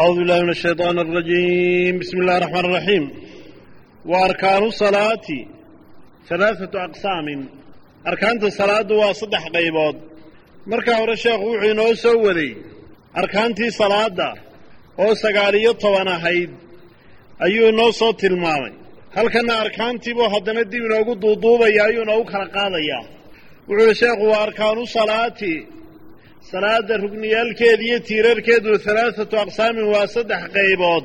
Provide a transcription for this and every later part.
acuudu billahi min ashaytaan alrajiim bismi illahi raxmaan raxiim wa arkaanu salaati alaaatu aqsaamin. Arkaanta salaaddu waa saddex qaybood. Markaa hore sheekhu wuxuu inoo soo waday arkaantii salaadda oo sagaal iyo toban ahayd. Ayuu inoo soo tilmaamay. Halkanna arkaantiibuu haddana dib inoogu duuduubayaa ayuu inoogu kala qaadayaa. Wuxuu sheekhu waa arkaanu salaadda rugniyaalkeeda iyo tiirarkeedu halaathatu aqsaamin waa saddex qaybood.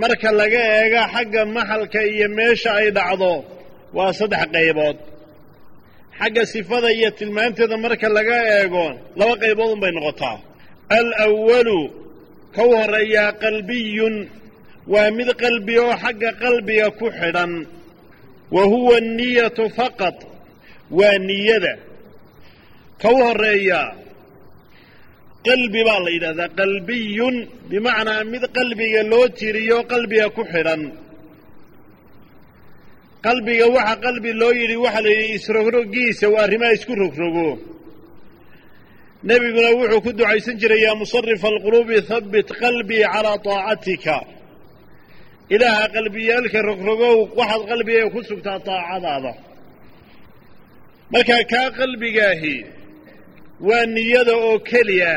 Marka laga eega xagga maxalka iyo meesha ay dhacdo waa saddex qaybood. Xagga sifada iyo tilmaanteeda marka laga eego laba qaybood un bay noqotaa alawalu ka u horreeyaa qalbiyun waa mid qalbi oo xagga qalbiga ku xidhan. Wa huwa anniyatu faqad waa niyada. U horreeyaa qalbi baa la yidhahdaa qalbiyun bimacnaa mid qalbiga loo tiriyo qalbiga ku xidhan. Qalbiga waxa qalbi loo yidhi waxaa la yidhi isrogrogiisa waa arrimaha isku rogrogo. Nebiguna wuxuu ku ducaysan jiray yaa musarifa alquluubi habbit qalbii calaa taacatika. Ilaaha qalbiyaalka rogrogow waxaad qalbiga ku sugtaa taacadaada. Markaa kaa qalbigaahi waa niyada oo keliya.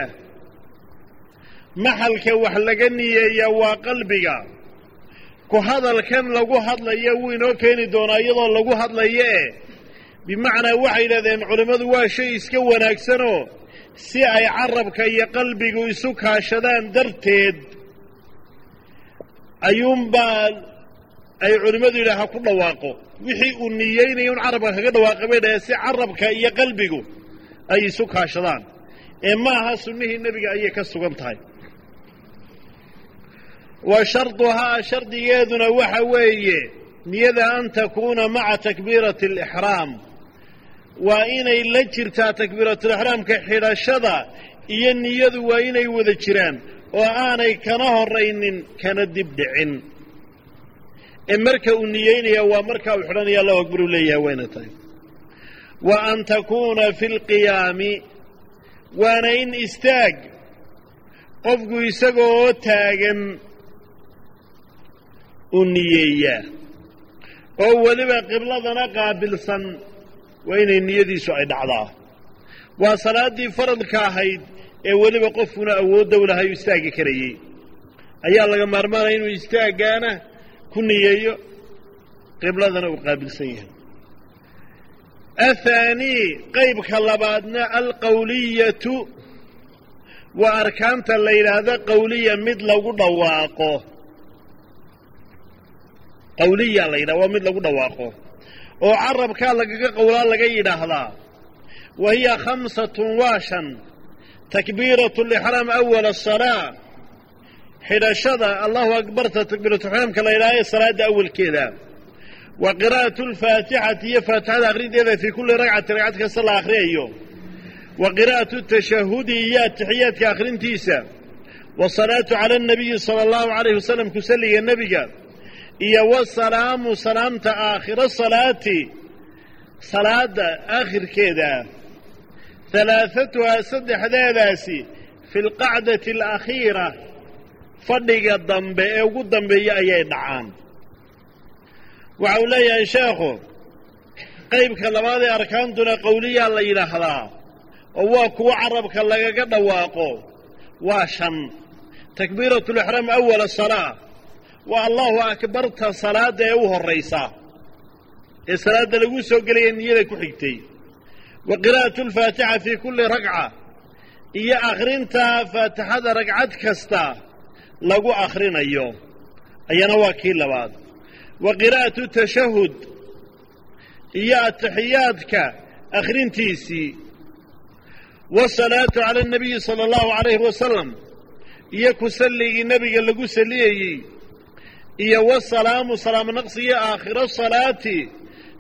Maxalka wax laga niyeeyaa waa qalbiga. Ku hadalkan lagu hadlaya wuu inoo keeni doonaa iyadoo lagu hadlayo e bimacnaa waxay yidhahdeen culimmadu waa shay iska wanaagsanoo si ay carabka iyo qalbigu isu kaashadaan darteed. Ayuunbaa ay culimmadu yidhaha ha ku dhawaaqo. Wixii uu niyeynaya un carabka kaga dhawaaqa bay dhahe si carabka iyo qalbigu ay isu kaashadaan ee ma aha sunnihii nebiga ayay ka sugan tahay. Wa sharduhaa shardigeeduna waxa weeye niyada an takuuna maca takbiirati alixraam waa inay la jirtaa takbiiratulixraamka xidhashada iyo niyadu waa inay wada jiraan oo aanay kana horaynin kana dib dhicin. Ee marka uu niyeynaya waa markaa uu xidhanaya allahu akbar uu leeyahay wayna tahay wa an takuuna fi lqiyaami waana in istaag qofku isagoo taagan u niyeeyaa oo weliba qibladana qaabilsan waa inay niyadiisu ay dhacdaa waa salaaddii faradka ahayd ee weliba qofkuna awoodda u lahay u istaagi karayey ayaa laga maarmaanaya inuu istaaggaana ku niyeeyo qibladana uu qaabilsan yahay athaanii qaybka labaadna alqawliyatu waa arkaanta la yidhaahdo qawliya mid lagu dhawaaqo qawliya la yidhaha waa mid lagu dhawaaqo oo carabkaa lagaga qowlaa laga yidhaahdaa wa hiya khamsatun waa shan takbiiratu lixraam awala asalaa xidhashada allahu akbarta takbiiratulixraamka la yidhaha ee salaadda awalkeeda wa qiraa'atu alfaatixati iyo faatixada akhrinteeda fii kulli ragcati ragcad kasta la akhriyayo. Wa qiraa'atu tashahudi iyo atixiyaadka akhrintiisa. Wasalaatu cala annabiyi sala allahu calayh wasalam kusalliga nebiga. Iyo wasalaamu salaamta aakhiro salaati salaadda aakhirkeeda. Halaathatuhaa saddexdeedaasi fi lqacdati alakhiira fadhiga dambe ee ugu dambeeya ayay dhacaan waxa uu leeyahay sheekhu qaybka labaad ee arkaantuna qowliyaa la yidhaahdaa oo waa kuwo carabka lagaga dhawaaqo waa shan. Takbiiratu lixraam awala salaa waa allahu akbarta salaadda ee u horraysa ee salaadda lagu soo gelaya niyada ku xigtay. Wa qiraa'atu alfaatixa fii kulli ragca iyo akhrinta faatixada ragcad kasta lagu akhrinayo. Ayana waa kii labaad wa qiraa'atu tashahud iyo atixiyaadka akhrintiisii wasalaatu cala anabiyi sala allahu calayhi wasalam iyo ku salligii nebiga lagu salliyayey iyo wasalaamu salaamo naqsiyo aakhiro salaati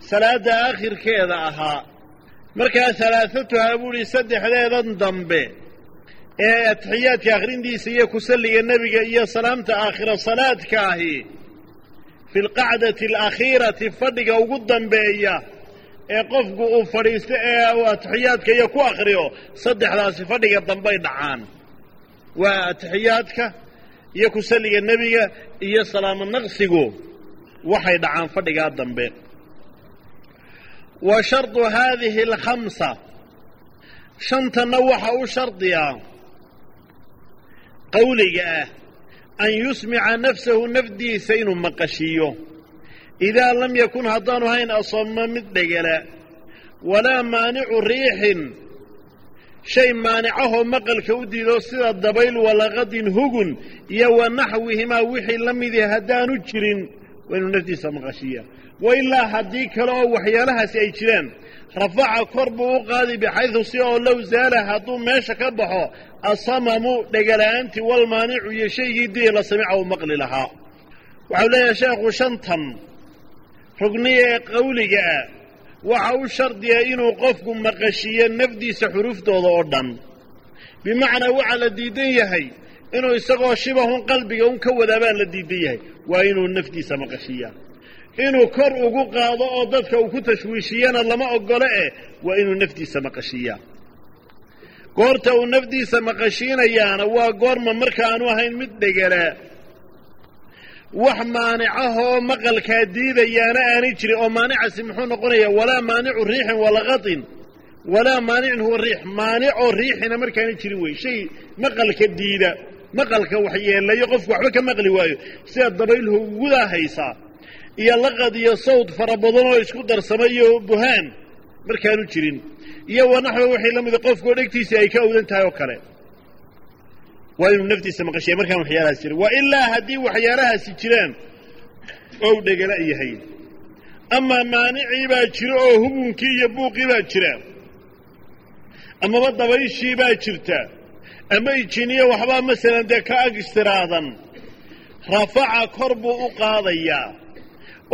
salaadda aakhirkeeda ahaa. Markaa halaathatuhaa buu ihi saddexdeedan dambe ee atixiyaadka akhrintiisa iyo ku salliga nebiga iyo salaamta aakhiro salaadka ahi fi lqacdati alakhiirati fadhiga ugu dambeeya ee qofku uu fadhiisto ee atixiyaadka iyo ku akhriyo saddexdaasi fadhiga dambay dhacaan. Waa atixiyaadka iyo ku salliga nebiga iyo salaamo naqsigu waxay dhacaan fadhigaa dambe. Wa shardu haadihi alkhamsa shantanna waxa u shardiyaa qawliga ah an yusmica nafsahu nafdiisa inuu maqashiiyo idaa lam yakun haddaanu hayn asoma mid dhegala walaa maanicu riixin shay maanicahoo maqalka u diido sida dabayl walaqadin hugun iyo wa naxwihimaa wixii la midii haddaanu jirin waa inuu nafdiisa maqashiiya wa ilaa haddii kale oo waxyaalahaasi ay jiraan rafaca kor buu u qaadi bixaydu si oo low zaala hadduu meesha ka baxo asamamu dhegala-aantii walmaanicu iyo shaygii dii la samica uu maqli lahaa. Waxau leeyahay sheekhu shantan rugniya ee qawliga ah waxa u shardiya inuu qofku maqashiiyo nafdiisa xuruuftooda oo dhan. Bimacnaa waxaa la diidan yahay inuu isagoo shibahun qalbiga un ka wadaabaa la diidan yahay waa inuu nafdiisa maqashiiya inuu kor ugu qaado oo dadka uu ku tashwiishiyana lama ogolo eh waa inuu nafdiisa maqashiiyaa goorta uu nafdiisa maqashiinayaana waa goorma markaanu ahayn mid dhegelaa wax maanicahoo maqalkaa diidayaana aanay jirin oo maanicasi muxuu noqonayaa walaa maanicu riixin walaqatin walaa maanicin huwa riix. Maanicoo riixina markaana jirin wey shay maqalka diida maqalka waxyeelayo qofku waxba ka maqli waayo. Sida dabayl hugudaa haysaa iyo laqad iyo sawd fara badan oo isku darsamay iyo buhaan markaanu jirin. Iyo wanaxwa wixii la mida qofkoo dhegtiisii ay ka awdan tahay oo kale. Waa inuu naftiisa maqashiya markaan waxyaalahaas jirin. Wa ilaa haddii waxyaalahaasi jiraan ou dhegala yahay amaa maanicii baa jiro oo hubunkii iyo buuqii baa jira. Amaba dabayshii baa jirta. Ama ijiniyo waxbaa masalan dee ka ag istiraadan rafaca kor buu u qaadayaa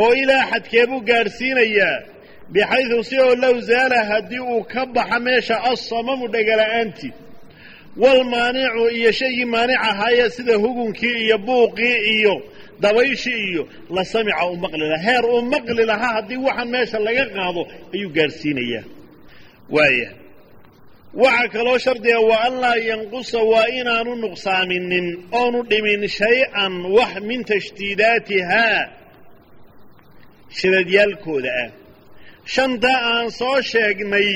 oo ilaa xadkee buu gaadhsiinayaa bixaydu si oo low zaala haddii uu ka baxa meesha assamamu dhegala'aantii walmaanicu iyo shaygii maanic ahaayee sida hugunkii iyo buuqii iyo dabayshii iyo la samica uu maqli lahaa. Heer uu maqli lahaa haddii waxaan meesha laga qaado ayuu gaadhsiinayaa waaya waxaa kaloo shardiga wa an laa yanqusa waa inaanu nuqsaaminin oonu dhimin shay-an wax min tashdiidaatihaa shadadyaalkooda ah. Shantaa aan soo sheegnay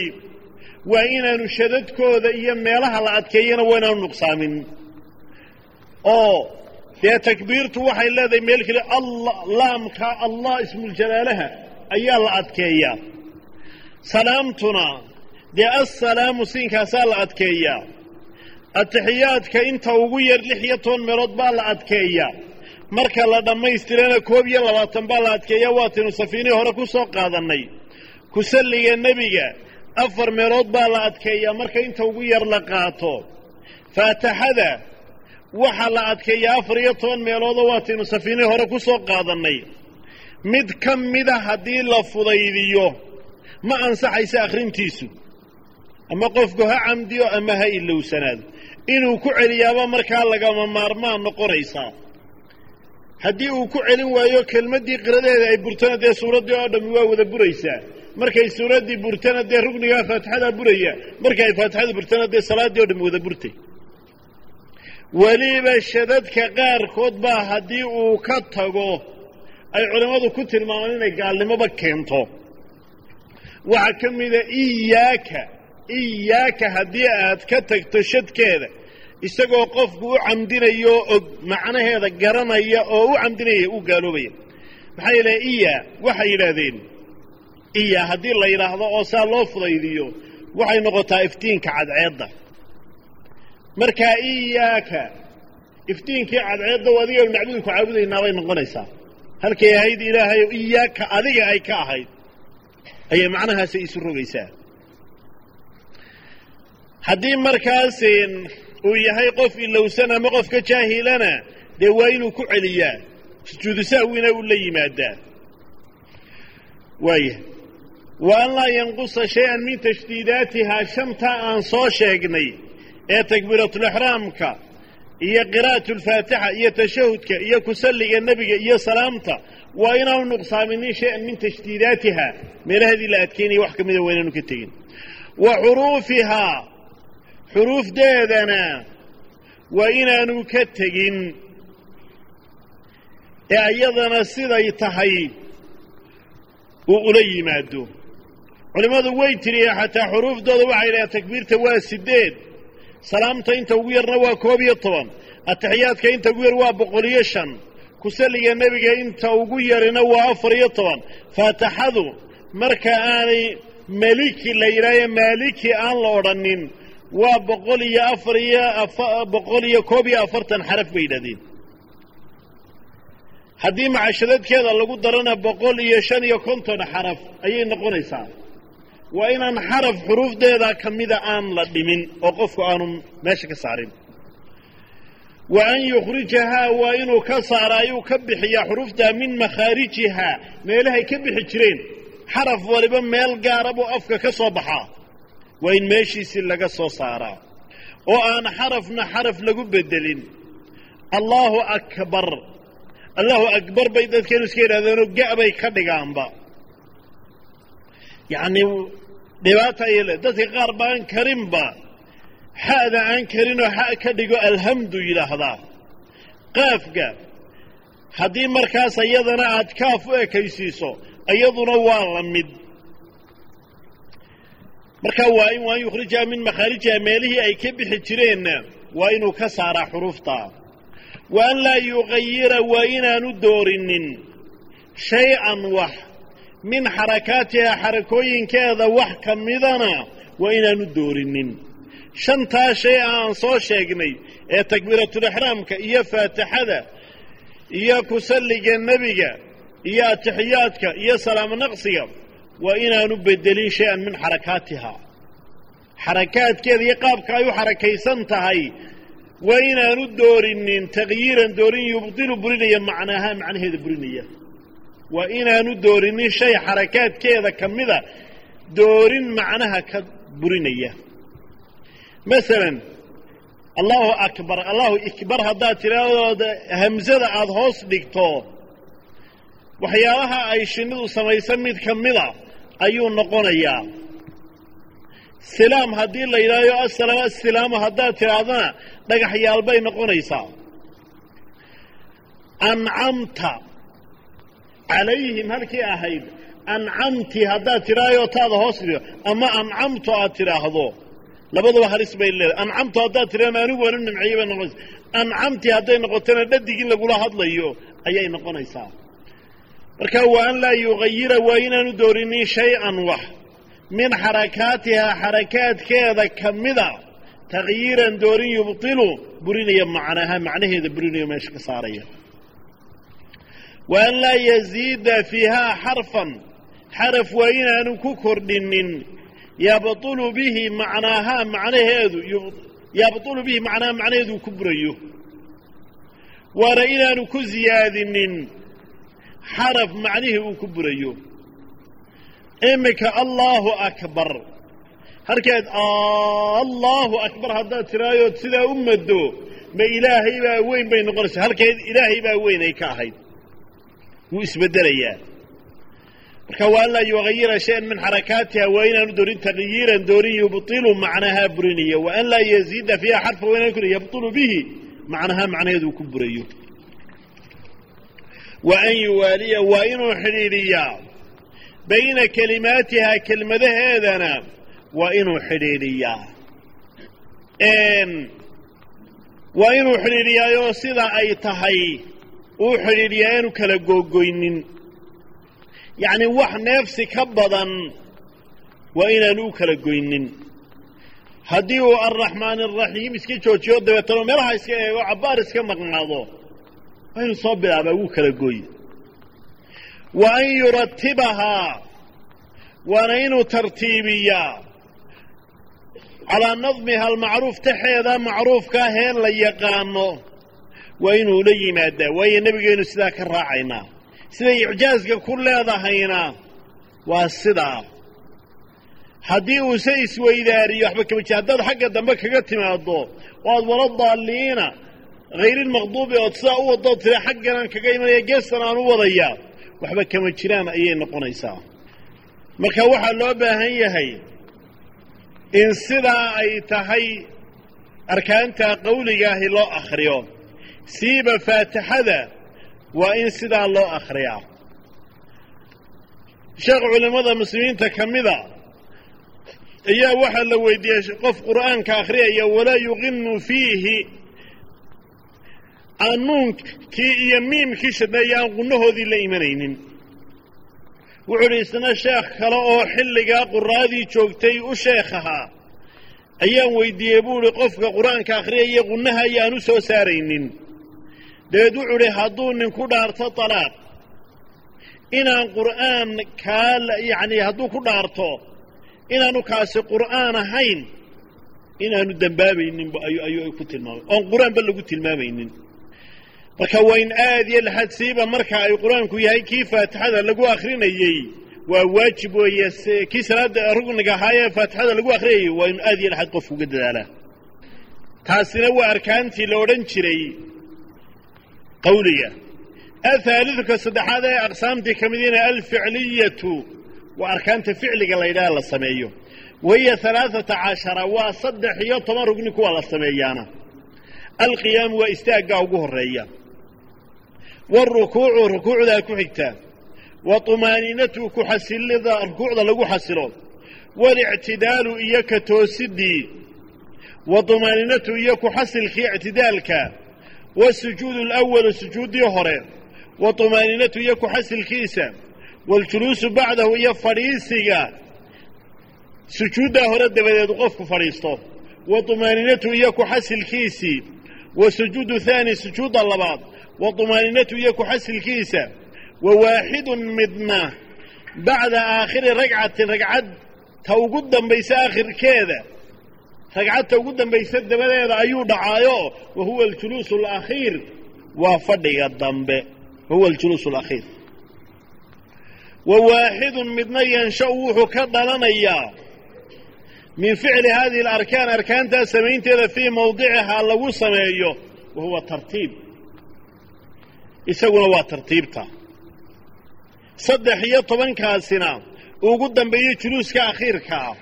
waa inaanu shadadkooda iyo meelaha la adkeeyana waa inaanu nuqsaamin. Oo dee takbiirtu waxay leedahay meel keli alla laamka allah ismuljalaalaha ayaa la adkeeyaa. Salaamtuna dee assalaamu siinkaasaa la adkeeyaa. Atixiyaadka inta ugu yar lix iyo toban meelood baa la adkeeyaa marka la dhammaystirana koob iyo labaatan baa la adkeeyaa waataynu safiinihii hore ku soo qaadannay. Ku salliga nebiga afar meelood baa la adkeeyaa marka inta ugu yar la qaato. Faataxada waxaa la adkeeyaa afar iyo toban meeloodoo waataynu safiinihii hore ku soo qaadannay. Mid ka mida haddii la fudaydiyo ma ansaxaysa akhrintiisu. Ama qofku ha camdiyo ama ha ilowsanaado inuu ku celiyaaba markaa lagama maarmaan noqonaysaa haddii uu ku celin waayo kelmaddii qiradeeda ay burtana dee suuraddii oo dhammi waa wada buraysaa markay suuraddii burtana dee rugnigaa faatixadaa buraya. Marka ay faatixada burtana dee salaaddii oo dhammi wada burtay. Weliba shadadka qaarkood baa haddii uu ka tago ay culimmadu ku tilmaamaan inay gaalnimoba keento. Waxaa ka mida iyaaka iyaaka haddii aad ka tagto shadkeeda isagoo qofku u camdinayo og macnaheeda garanaya oo u camdinaya u gaaloobaya maxaa yeelay iya waxay yidhaahdeen iya haddii la yidhaahdo oo saa loo fudaydiyo waxay noqotaa iftiinka cadceedda. Markaa iyaaka iftiinkii cadceedda o adiga macbudu ku caabudaynaa bay noqonaysaa. Halkay ahayd ilaahay iyaaka adiga ay ka ahayd ayay macnahaasi isu rogaysaa. Haddii markaas uu yahay qof ilowsan ama qofka jaahilana dee waa inuu ku celiyaa? Sujuudu sahwina uu la yimaadaa. Waaya wa an laa yanqusa shay-an min tashdiidaatihaa shantaa aan soo sheegnay ee takbiiratulixraamka iyo qiraa'atu lfaatixa iyo tashahudka iyo kusalliga nebiga iyo salaamta waa inaanu nuqsaaminin shay-an min tashdiidaatihaa meelaheedii la adkeynaya wax ka mida waa inaanu ka tegin. Wa xuruufihaa xuruufdeedana waa inaanu ka tegin. Ee iyadana siday tahay uu ula yimaado. Culimmadu way tiriyeen xataa xuruufdooda waxay dhahen takbiirta waa siddeed salaamta inta ugu yarna waa koob iyo toban atixiyaadka inta ugu yar waa boqol iyo shan kusalliga nebiga inta ugu yarina waa afar iyo toban faataxadu marka aanay meliki la yidhaayo maaliki aan la odhanin waa boqol iyo afar iyo boqol iyo koob iyo afartan xaraf bay yidhahdeen. Haddii macashadadkeeda lagu darana boqol iyo shan iyo konton xaraf ayay noqonaysaa. Waa inaan xaraf xuruufdeeda ka mida aan la dhimin oo qofku aanu meesha ka saarin. Wa an yukhrijahaa waa inuu ka saara ayuu ka bixiyaa xuruufta min makhaarijihaa meelahay ka bixi jireen xaraf waliba meel gaara buu afka ka soo baxaa waa in meeshiisii laga soo saaraa. oo aan xarafna xaraf lagu beddelin allaahu akbar. Allahu akbar bay dadkeenu iska yidhahdeenoo ga'bay ka dhigaanba. Yacnii dhibaata ayay le dadka qaar ba aan karinba. Xa'da aan karinoo xa ka dhigo alhamdu yidhaahdaa. Qaafka haddii markaas iyadana aad kaaf u ekaysiiso iyaduna waa la mid markaa waa in waan yukhrijaha min makhaarijiha meelihii ay ka bixi jireenna waa inuu ka saaraa xuruufta. Wa an laa yuqayira waa inaanu doorinin shay-an wax min xarakaatiha xarakooyinkeeda wax ka midana waa inaanu doorinin. Shantaa shay aan soo sheegnay ee takbiiratulixraamka iyo faatixada iyo kusalliga nebiga iyo atixiyaadka iyo salaamo naqsiga waa inaanu bedelin shay-an min xarakaatiha xarakaadkeeda iyo qaabka ay u xarakaysan tahay waa inaanu doorinin takyiiran doorin yubdilu burinaya macnaaha macnaheeda burinaya. Waa inaanu doorinin shay xarakaadkeeda ka mida doorin macnaha ka burinaya. Masalan allahu akbar allahu ikbar haddaad tidhaahdood hamsada aada hoos dhigto waxyaalaha ay shinnidu samaysan mid ka mida ayuu noqonayaa. Silaam haddii la yidhahdo asalaam asilaamu haddaad tidhaahdana dhagaxyaal bay noqonaysaa. Ancamta calayhim halkii ahayd ancamti haddaad tidhaahdo taada hoos dhigo ama ancamtu aad tidhaahdo labaduba halis bay leedahay. Ancamtu haddaad tidhahdo anigu waanu nimceeyey bay noqonaysaa. Ancamti hadday noqotona dhadig in lagula hadlayo ayay noqonaysaa marka wa an laa yuqayira waa inaanu doorinin shay-an wax. Min xarakaatihaa xarakaadkeeda ka mida takyiiran doorin yubtilu burinaya macnaha macnaheeda burinayo meesha ka saaraya. Wa an laa yaziida fiihaa xarfan xaraf waa inaanu ku kordhinin. Yabtulu bihi macnaahaa macnaheedu yabtulu bihi macnaha macnaheedu ku burayo. Waana inaanu ku ziyaadinin xaraf macnihii uu ku burayo. Iminka allaahu akbar. Halkeed allaahu akbar haddaad tiraayood sidaa u maddo ma ilaahay baa weyn bay noqonaysaa. Halkeed ilaahay baa weyn ay ka ahayd. Wuu isbeddelayaa. Marka waa an laa yuqayira shay-an min xarakaatiha waa inaanu doorin takyiiran doorin yubtilu macnahaa burinaya wa an laa yaziida fiiha xarfa waa inaan ku yabtulu bihi macnahaa macnaheedu ku burayo wa an yuwaaliya waa inuu xidhiidhiyaa. Bayna kelimaatihaa kelmadaheedana waa inuu xidhiidhiyaa. Waa inuu xidhiidhiyaayoo sidaa ay tahay uu xidhiidhiyaa aanu kala googoynin yacnii wax neefsi ka badan waa inaanu u kala goynin. Haddii uu alraxmaan araxiim iska joojiyo dabeetano meelaha iska eego cabbaar iska maqnaado inuu soo bilaabaa wuu kala gooy wa an yuratibahaa waana inuu tartiibiyaa. Calaa nadmiha almacruuf taxeeda macruufkaa hee la yaqaano. Waa inuu la yimaadaa waayo nebigeennu sidaa ka raacaynaa. Siday icjaaska ku leedahayna waa sidaa. Haddii uuse isweydaariyo waxba kama jir haddaad xagga dambe kaga timaaddo oo aad wala daalliina hayrilmaqduubi ood sidaa u waddood tira xagganaan kaga imanaya geestan aan u wadayaa waxba kama jiraan ayay noqonaysaa marka waxaa loo baahan yahay in sidaa ay tahay arkaanta qawligaahi loo akhriyo siiba faatixada waa in sidaa loo akhriyaa sheekh culimmada muslimiinta ka mida ayaa waxaa la weydiiyey qof qur'aanka akhriyaya walaa yuqinu fiihi aan nuunkii iyo miimkii shadneeya aan qunnahoodii la imanaynin. Wuxuu idhi isna sheekh kale oo xilligaa qur'aadii joogtay u sheekh ahaa. Ayaan weydiiyey buu idhi qofka qur'aanka akhriyaya qunnaha ayaan u soo saaraynin. Dabeed wuxuu idhi hadduu ninku dhaarto talaaq inaan qur'aan kaa yacni hadduu ku dhaarto inaanu kaasi qur'aan ahayn inaanu dembaabaynin ayuu ku tilmaamay. Oon qur'aanba lagu tilmaamaynin marka waa aad iyo laxadsiiba marka ay qur'aanku yahay kii faatixada lagu akrinayey waa waajib weeye kii salaada rugniga ahaayee faatixada lagu akrinayey waa inu aad iyo laxad qofku uga dadaalaa taasina waa arkaantii la odhan jiray qawliga. Ahaaliduka saddexaad ee aqsaamtii ka midiina alficliyatu waa arkaanta ficliga la ydhaha la sameeyo. Wahiya alaaata cashara waa saddex iyo toban rugni kuwa la sameeyaana. Alqiyaamu waa istaaggaa ugu horreeya waarukuucu rukuucdaa ku xigta wa طumaaniinatu ku xasilida rukuucda lagu xasilo waاlictidaalu iyo ka toosidii wa طumaaniinatu iyo ku xasilkii ictidaalka wasujuudu اlأwalu sujuuddii hore wa طumaaniinatu iyo ku xasilkiisa waاljuluusu bacdahu iyo fadhiisiga sujuuddaa hore dabadeed qofku fadhiisto wa طumaaniinatu iyo ku xasilkiisii wa sujuudu haani sujuudda labaad wa طumaaniinatu iyo ku xasilkiisa wa waaxidun midna bacda aakhiri ragcatin ragcad ta ugu dambaysa aakhirkeeda ragcad ta ugu dambaysa dabadeeda ayuu dhacaayo wa huwa aljuluusu alakhiir waa fadhiga dambe wa huwa aljuluusu alakhiir wa waaxidun midna yansha'u wuxuu ka dhalanayaa min ficli hadihi alarkaan arkaantaa samaynteeda fii mawdicihaa lagu sameeyo wa huwa tartiib isaguna waa tartiibta. Saddex iyo tobankaasina ugu dambeeyo juluuska akhiirka ah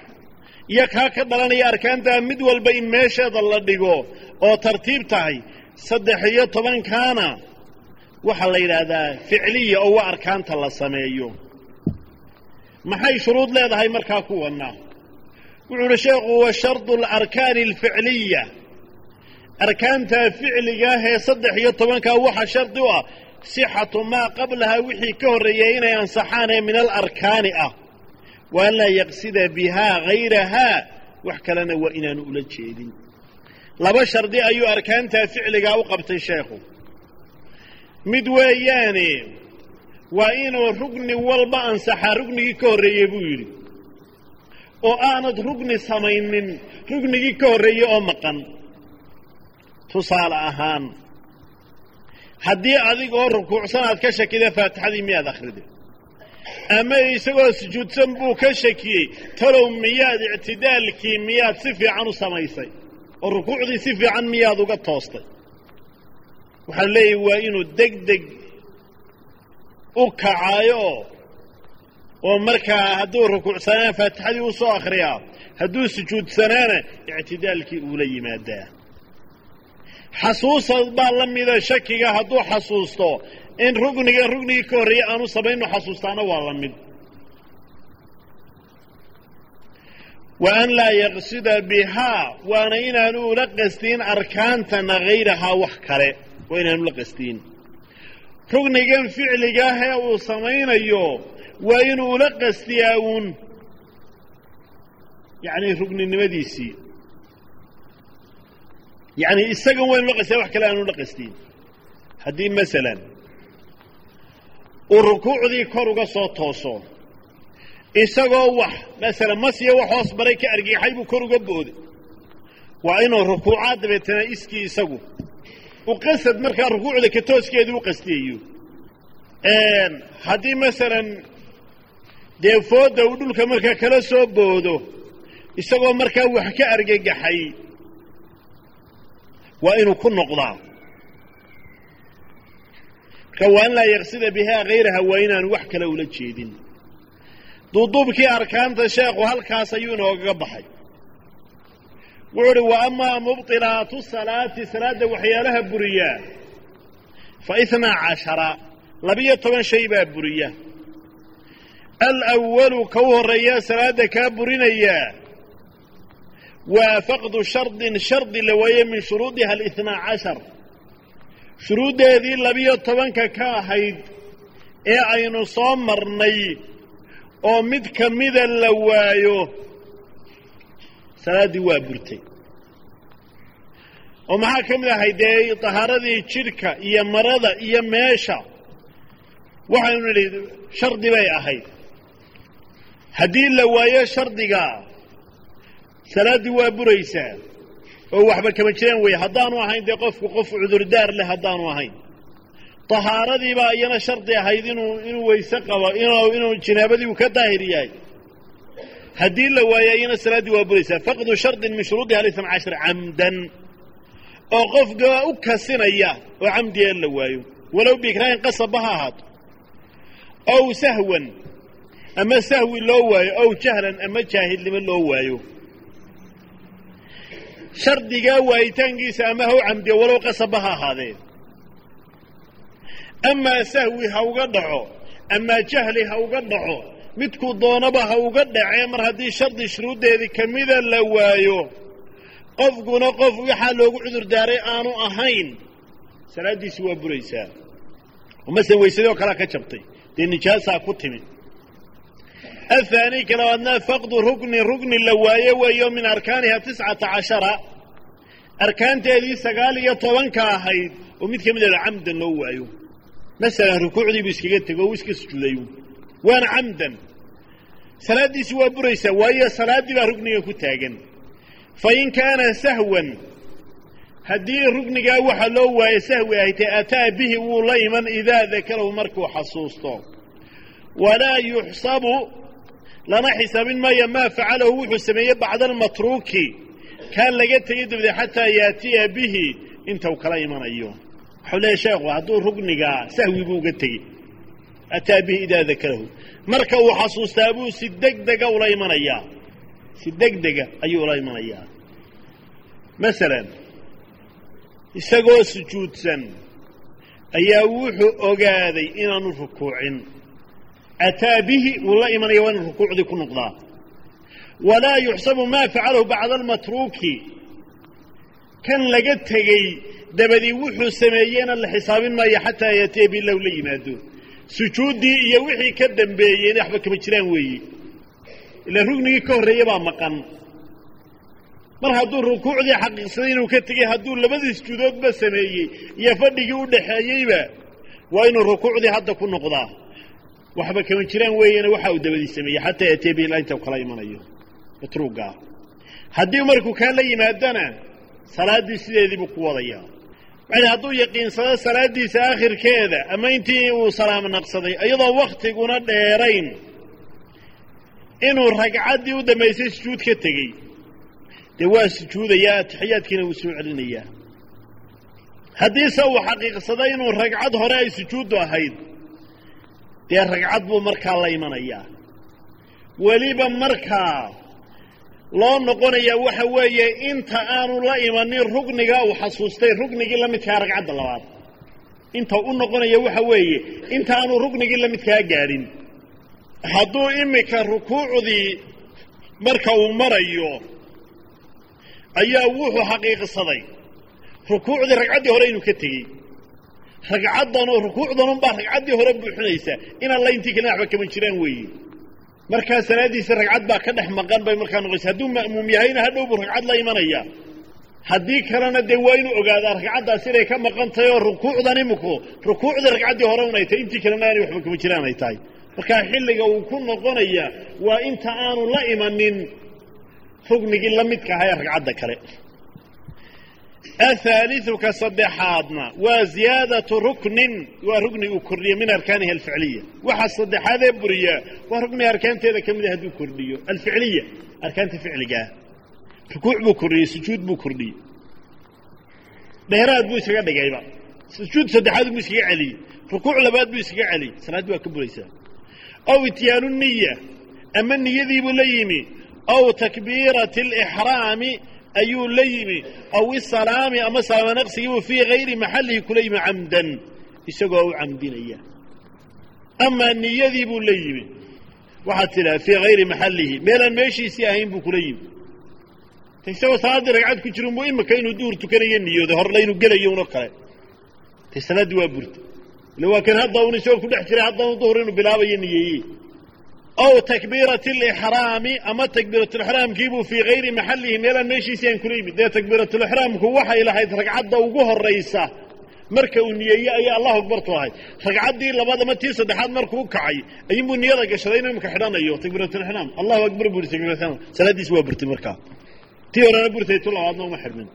iyo kaa ka dhalanaya arkaantaa mid walba in meesheeda la dhigo oo tartiib tahay. Saddex iyo tobankaana waxaa la yidhaahdaa ficliya oo waa arkaanta la sameeyo. Maxay shuruud leedahay markaa kuwanna? Wuxuu uhi sheekhu wa shardu alarkaani alficliya arkaantaa ficligaah ee saddex iyo tobankaa waxaa shardi u ah sixatu maa qablahaa wixii ka horreeyay inay ansaxaan ee min alarkaani ah. Wa an yaqsida bihaa hayrahaa wax kalena waa inaanu ula jeedin. Laba shardi ayuu arkaantaa ficligaa u qabtay sheekhu. Mid weeyaane waa inuu rugni walba ansaxaa rugnigii ka horreeyey buu yidhi. Oo aanad rugni samaynin rugnigii ka horreeyey oo maqan tusaale ahaan haddii adigoo rukuucsan aad ka shakida faatixadii miyaad akhrida ama isagoo sujuudsan buu ka shakiyey talow miyaad ictidaalkii miyaad si fiican u samaysay oo rukuucdii si fiican miyaad uga toostay? Waxaan leeyahay waa inuu deg deg u kacaayo oo markaa hadduu rukuucsanaana faatixadii u soo akhriyaa hadduu sujuudsanaana ictidaalkii uula yimaadaa xasuusad baa la mida shakiga hadduu xasuusto. In rugniga rugnigii ka horreeyey aanu samayno xasuustaana waa la mid. Wa an laa yaqsida bihaa waana inaanu ula qastiin arkaantana hayrahaa wax kale. Waa inaanu ula qastiin rugnigan ficligaah ee uu samaynayo waa inuu ula qastiyaa uun. Yacni rugninimadiisii yacni isagan waynu qastiyaa wax kale aanu la qastiin haddii masalan uu rukuucdii kor uga soo tooso isagoo wax masalan masiya wax hoos baray ka argixay buu kor uga booday. Waa inuu rukuucaa dabeetana iskii isagu u qasad markaa rukuucda ka tooskeedii u qastiyayo haddii masalan dee foodda uu dhulka markaa kala soo boodo isagoo markaa wax ka argagaxay waa inuu ku noqdaa. Marka waa in laa yaqsida bihaa hayraha waa inaanu wax kale ula jeedin. Duuduubkii arkaanta sheekhu halkaas ayuu inoogaga baxay. Wuxuu uhi wa amaa mubطilaatu salaati salaadda waxyaalaha buriyaa fa itnaa cashara labiyo toban shay baa buriya. Alwalu ka u horreeyaa salaadda kaa burinayaa waa faqdu shardin shardi la waaye min shuruudiha alitnaa cashar. Shuruuddeedii labiyo tobanka ka ahayd ee aynu soo marnay oo mid ka mida la waayo salaaddii waa burtay. Oo maxaa ka mid ahayd dee tahaaradii jidhka iyo marada iyo meesha? Waxaynu nidhi shardi bay ahayd. Haddii la waayo shardiga salaaddii waa buraysaa. oo waxba kama jiraan weeye haddaanu ahayn dee qofku qof cudurdaar leh haddaanu ahayn. Tahaaradiibaa iyana shardi ahayd inuu inuu weyse qabo inuu inuu jinaabadii uu ka daahir yahay. Haddii la waayo iyana salaaddii waa buraysaa. Faqdu shardin min shuruudiha alisna cashar camdan. Oo qofka u kasinaya oo camdiga la waayo. Walow biikraahin qasabba ha ahaato. Ow sahwan ama sahwi loo waayo ow jahlan ama jaahilnimo loo waayo shardigaa waayitaankiisa ama ha u walow qasabba ha ahaadee amaa sahwi ha uga dhaco amaa jahli ha uga dhaco midkuu doonaba ha uga dhacee mar haddii shardi shuruuddeedii ka mida la waayo qofkuna qof waxaa loogu cudur daaray aanu ahayn. Salaaddiisi waa buraysaa. Oo masalan weysadii oo kalea ka jabtay. Dee nijaasaa ku timid athaani ka labaadna faqdu rukni rukni la waaye weeyo min arkaaniha tiscata cashara arkaanteedii sagaal iyo tobanka ahayd oo mid ka mid a camdan loo waayo masalan rukuucdii buu iskaga tego iska sujuuday waana camdan salaaddiisi waa buraysaa waayo salaaddii baa rukniga ku taagan fa in kaana sahwan haddii ruknigaa waxa loo waaye sahwi ay tahy ataa bihi wuu la iman idaa dakarahu markuu xasuusto walaa yuxsabu lana xisaabin maayo maa facalahu wuxuu sameeyey bacda almatruuki kaan laga tegay dabadeed xataa yaatiya bihi intuu kala imanayo. Waxau leeyahy sheekhu hadduu ruknigaa sahwi buu uga tegey. Ataa bihi idaa dakarahu. Marka uu xasuustaa buu si degdega ula imanayaa. Si degdega ayuu ula imanayaa. Masalan isagoo sujuudsan ayaa wuxuu ogaaday inaanu rukuucin ataa bihi wuu la imanaya waa inu rukuucdii ku noqdaa walaa yuxsabu maa facalahu bacda almatruuki kan laga tegey dabadii wuxuu sameeyeyna la xisaabin maayo xataa yaatiya bi lahu la yimaado sujuuddii iyo wixii ka dambeeyeyna waxba kama jiraan weeye ila rugnigii ka horreeye baa maqan mar hadduu rukuucdii xaqiiqsaday inuu ka tegey hadduu labadii sujuudoodba sameeyey iyo fadhigii u dhaxeeyeyba waa inuu rukuucdii hadda ku noqdaa waxba kama jiraan weeyana waxa uu dabadii sameeyey xataa ilaa inta kala imanayo matruugaa haddii markuu kaa la yimaadana salaaddii sideedii buu ku wadayaa. Macnaa hadduu yaqiinsado salaaddiisa aakhirkeeda ama intii uu salaamo naqsaday iyadoo wakhtiguna dheerayn. Inuu ragcaddii u dambaysay sujuud ka tegey. Dee waa sujuudayaa atixiyaadkiina wuu soo celinayaa. Haddiise uu xaqiiqsaday inuu ragcad hore ay sujuuddu ahayd dee ragcad buu markaa la imanayaa. Weliba markaa loo noqonayaa waxa weeye inta aanu la imanin rugniga uu xasuustay rugnigii la midkaa ragcadda labaad. Inta u noqonaya waxa weeye inta aanu rugnigii la midkaa gaadhin. Hadduu imika rukuucdii marka uu marayo ayaa wuxuu xaqiiqsaday rukuucdii ragcaddii hore inuu ka tegey ragcaddanoo rukuucdanunbaa ragcaddii hore buuxinaysaa. Inaan la intii kalena waxba kama jiraan weeye. Markaa salaaddiisa ragcad baa ka dhex maqan bay markaa noqonaysa hadduu ma'muum yahayna hadhow buu ragcad la imanaya. Haddii kalena dee waa inuu ogaadaa ragcaddaas inay ka maqan tahay oo rukuucdan iminku rukuucdii ragcaddii hore unay tahay intii kalena aanay waxba kama jiraan ay tahay. Markaa xilliga uu ku noqonaya waa inta aanu la imanin rugnigii la midka ahaa ee ragcadda kale ahaaliu ka saddexaadna waa ziyaadatu ruknin waa rugni uu kordhiyo min arkaanihi alficliya waxa saddexaadee buriya waa rugniga arkaanteeda ka mida hadduu kordhiyo alficliya arkaanta ficligaah rukuuc buu kordhiyey sujuud buu kordhiyey dheeraad buu iskaga dhigayba sujuud saddexaad buu iskaga celiyey rukuuc labaad buu iskaga celiyey salaaddii waa ka buraysaa ow ityaanu niya ama niyadiibuu la ayuu la yimi aw isalaami ama salaamo fii hayri maxallihi kula yimi camdan isagoo u camdinaya. Amaa niyadii buu la yimi waxaad tidhaha fii hayri maxallihi meelaan meeshiisii ahayn buu kula yimi. Isagoo salaaddii ragcad ku jirin buu imika inuu duhur tukanayo niyooday horle inuu gelayo kale. Tay salaaddii waa burta. Ila waa kan hadda un isagoo ku dhex jiray haddana duhur inuu bilaabayo niyeeye ow takbiirati alixraami ama takbiiratulixraamkiibuu fii hayri maxallihi meelaan meeshiisii aan kula yimid dee takbiiratulixraamku waxay lahayd ragcadda ugu horraysa marka uu niyeeye ayaa allahu akbartu ahay ragcaddii labaad ama tii saddexaad markuu kacay ayuunbuu niyada gashaday inuu imika xidhanayo takbiiratulixraam allahu akbar buu takbiiratulixraam salaaddiisi waa burtay markaa tii horena burtay tu labaadna uma xidhmin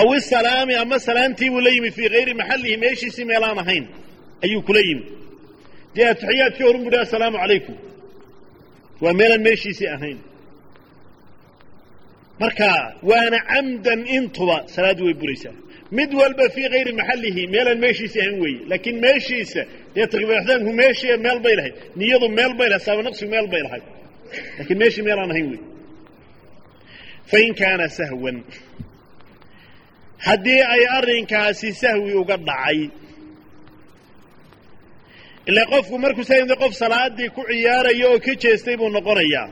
aw isalaami ama salaamtii buu la yimi fii hayri maxallihi meeshiisii meelaan ahayn ayuu kula yimi dee atixiyaadkii horun buu hi assalaamu calaykum waa meelaan meeshiisii ahayn. Marka waana camdan intuba salaaddu way buraysaa. Mid walba fii hayri maxallihi meelaan meeshiisii ahayn weeye. Laakiin meeshiisa dee takbiiraxdaanku meeshii meel bay lahayd. Niyadu meel bay lahayd sabanaqsigu meel bay lahayd. Laakiin meeshii meelaan ahayn wey fain kaana sahwan haddii ay arrinkaasi sahwi uga dhacay ilaa qofku markuu sa qof salaaddii ku ciyaaraya oo ka jeestay buu noqonayaa.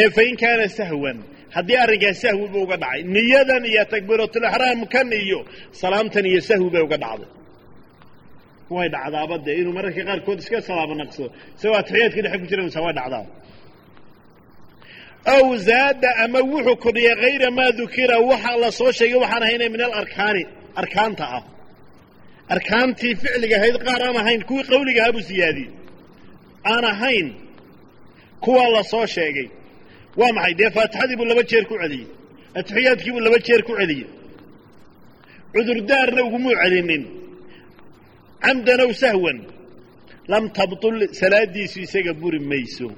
Ee fain kaana sahwan haddii arrinkaas sahwi buu uga dhacay niyadan iyo takbiiratulixraamkan iyo salaamtan iyo sahwi bay uga dhacday way dhacdaaba dee inuu mararka qaarkood iska salaamo naqsado isagoo atixiyaadka dhexe ku jira masa way dhacdaa. Aw zaada ama wuxuu kordhiyay hayra maa dukira waxa la soo sheegay waxaan ahayna min alarkaani arkaanta ah arkaantii ficliga ahayd qaar aan ahayn kuwii qawliga ahaa buu siyaadiyey. Aan ahayn kuwa la soo sheegay. Waa maxay? Dee faatixadii buu laba jeer ku celiyey. Atixiyaadkii buu laba jeer ku celiyey. Cudurdaarna ugumuu celinin. Camdan aw sahwan. Lam tabtul salaaddiisu isaga buri mayso.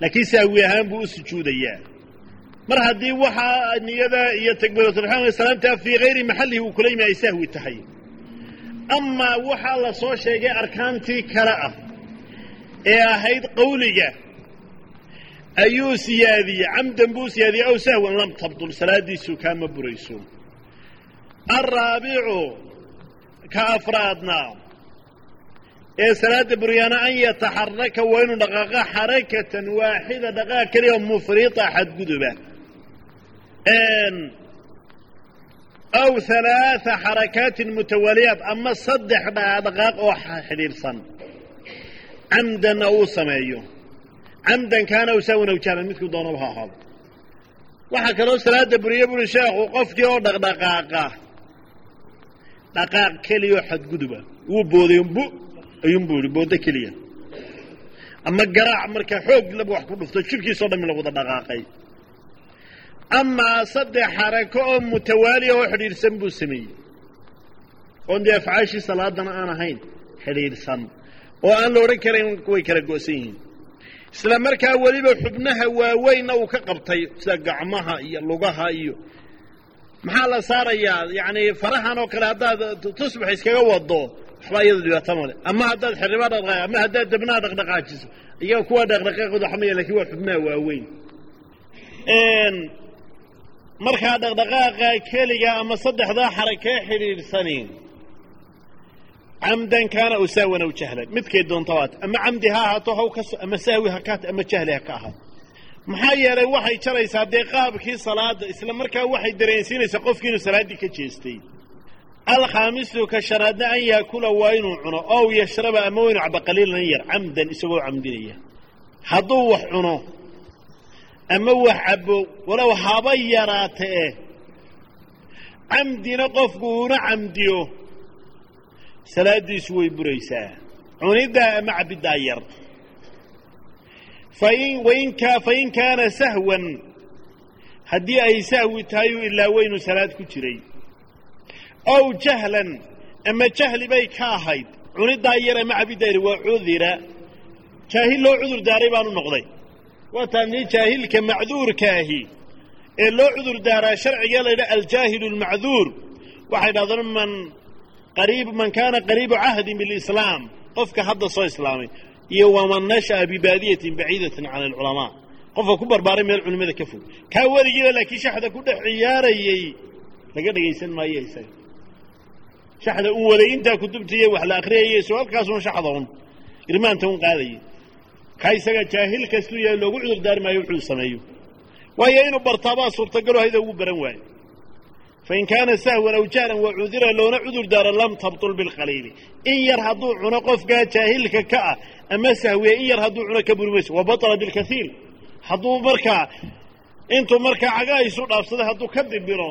Laakiin sahwi ahaan buu u sujuudayaa. Mar haddii waxaa niyada iyo takbiiratulxraam salaamtaa fii hayri maxallihi uu kula yimi ay sahwi tahay amaa waxaa la soo sheegay arkaantii kale ah ee ahayd qawliga ayuu siyaadiyey camdan buu siyaadiyey aw sahwan lam tabtul salaaddiisu kaama burayso. Alraabicu ka afraadna ee salaada buryaana an yataxaraka waa inuu dhaqaaqa xarakatan waaxida dhaqaaq keliya mufrita xadguduba aw halaaa xarakaatin mutawaliyaat ama saddex dhaqdhaqaaq oo xidhiidhsan camdanna uu sameeyo camdan kaana aw sahwan aw jahlan midkuu doonaba ha ahaado waxaa kaloo salaada buriye buri sheekhu qofkii oo dhaqdhaqaaqa dhaqaaq keliya oo xadguduba wuu booday bu ayuunbu yihi boodo keliya ama garaac markaa xoog laba wax ku dhufto jidhkiisao dhan la wada dhaqaaqay amaa saddex xarako oo mutawaaliya oo xidhiidhsan buu sameeyey. Oon dee afcaashii salaadana aan ahayn xidhiidhsan. Oo aan la odhan karayn way kala go'san yihiin. Isla markaa weliba xubnaha waaweynna uu ka qabtay sida gacmaha iyo lugaha iyo maxaa la saarayaa yacni farahan oo kale haddaad tusbax iskaga wado waxbaa iyada dhibaato male ama haddaad xirriba dhaqdhaqaa ama haddaad dabnaha dhaqdhaqaajiso iyaga kuwa dhaqdhaqaaqooda xamaya laakiin waa xubnaha waaweyn markaa dhaqdhaqaaqa keliga ama saddexdaa xarakee xidhiidhsani. Camdan kaana sahwan aw jahlan midkay doonta waat ama camdi ha ahaato haw ka ama sahwi ha kaat ama jahli ha ka ahaato maxaa yeelay waxay jaraysaa dee qaabkii salaada isla markaa waxay dareensiinaysaa qofkii inuu salaaddii ka jeestay. Alkhaamisu ka shanaadna an yaakula waa inuu cuno ow yashraba ama waa inu caba qaliilan yar camdan isagoo camdinaya. Hadduu wax cuno ama wax cabo walow haba yaraatee camdina qofku uuna camdiyo. Salaaddiisu way buraysaa. Cuniddaa ama cabiddaa yar. Fain kaana sahwan. Haddii ay sahwi tahay ilaa weynu salaad ku jiray. Ow jahlan ama jahli bay ka ahayd. Cuniddaa yar ama cabiddaa yar waa cudira. Jaahil loo cudur daaray baanu noqday waa taani jaahilka macduurkaahi ee loo cudur daaraa sharciga la yidhaha aljaahilu almacduur waxay dhahdaan man qariib man kaana qariibu cahdin bilislaam. Qofka hadda soo islaamay iyo waman nasha'a bibaadiyatin baciidatin cala alculamaa. Qofka ku barbaaray meel culimmada ka fog. Kaa weligiiba laakiin shaxda ku dhex ciyaarayey laga dhegaysan maayo isaga. Shaxda un waday intaa kutubtiiyo wax la akhriyayay soo halkaasun shaxda un irmaanta un qaadayay ka isaga jaahil kastuu yahay loogu cudur daari wuxuu sameeyo. Waayo inuu bartaabaa suurtagalo hayda ugu baran waayo. Fain kaana sahwan aw jahlan wa cudira loona cudur daaro lam tabtul bilqaliili in yar hadduu cuno qofkaa jaahilka ka ah ama sahwiya in yar hadduu cuno ka buri mayso wa batala bilkaiir hadduu markaa intuu markaa cagaa isu hadduu ka dibiro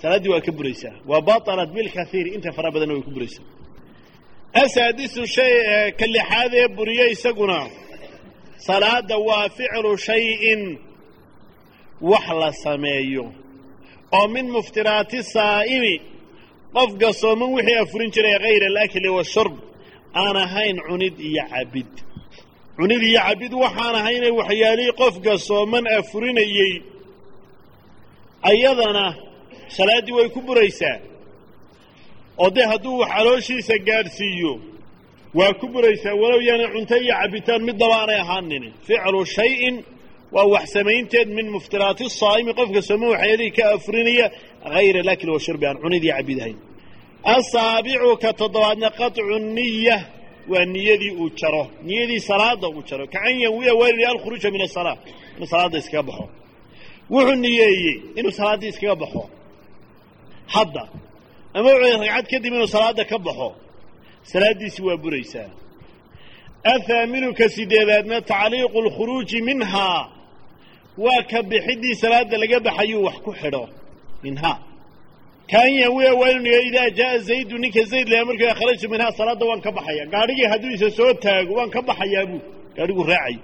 salaaddii waa ka buraysaa. Wa batalat bilkaiir inta fara badanna way ku buraysaa. Asaadisu shay ka lixaad ee isaguna salaada waa ficlu shayin wax la sameeyo. oo min muftiraati saa'imi qofka sooman wixii afurin jiray hayra alakli washurb aan ahayn cunid iyo cabid. Cunid iyo cabid waxaan ahaynay waxyaalihii qofka sooman afurinayey ayadana salaaddii way ku buraysaa. Oo dee hadduu wax calooshiisa gaadhsiiyo waa ku buraysaa walow yaana cunto iyo cabbitaan middaba aanay ahaanin ficlu shayin waa wax samaynteed min muftiraati saa'imi qofka sooman waxyaalihii ka afurinaya hayra alakli washurbi aan cunid iyo cabid ahayn. Asaabicu ka toddobaadna qaطcu niya waa niyadii uu jaro. Niyadii salaada uu jaro. Kacan yanwiya waalidi alkhuruuja min asalaa inuu salaadda iskaga baxo. Wuxuu niyeeyey inuu salaaddii iskaga baxo. Hadda. Ama wuxuu ragcad kadib inuu salaadda ka baxo salaaddiisi waa buraysaa. Athaaminu ka sideedaadna tacliiqu اlkhuruuji minhaa waa ka bixiddii salaadda laga baxayuu wax ku xidho minhaa kaan yanwiya waa inuu niyo idaa jaaa zaydu ninka zayd laha markii kharajtu minhaa salaadda waan ka baxaya gaadhigii hadduu isa soo taago waan ka baxayaa buu gaadhigu raacay.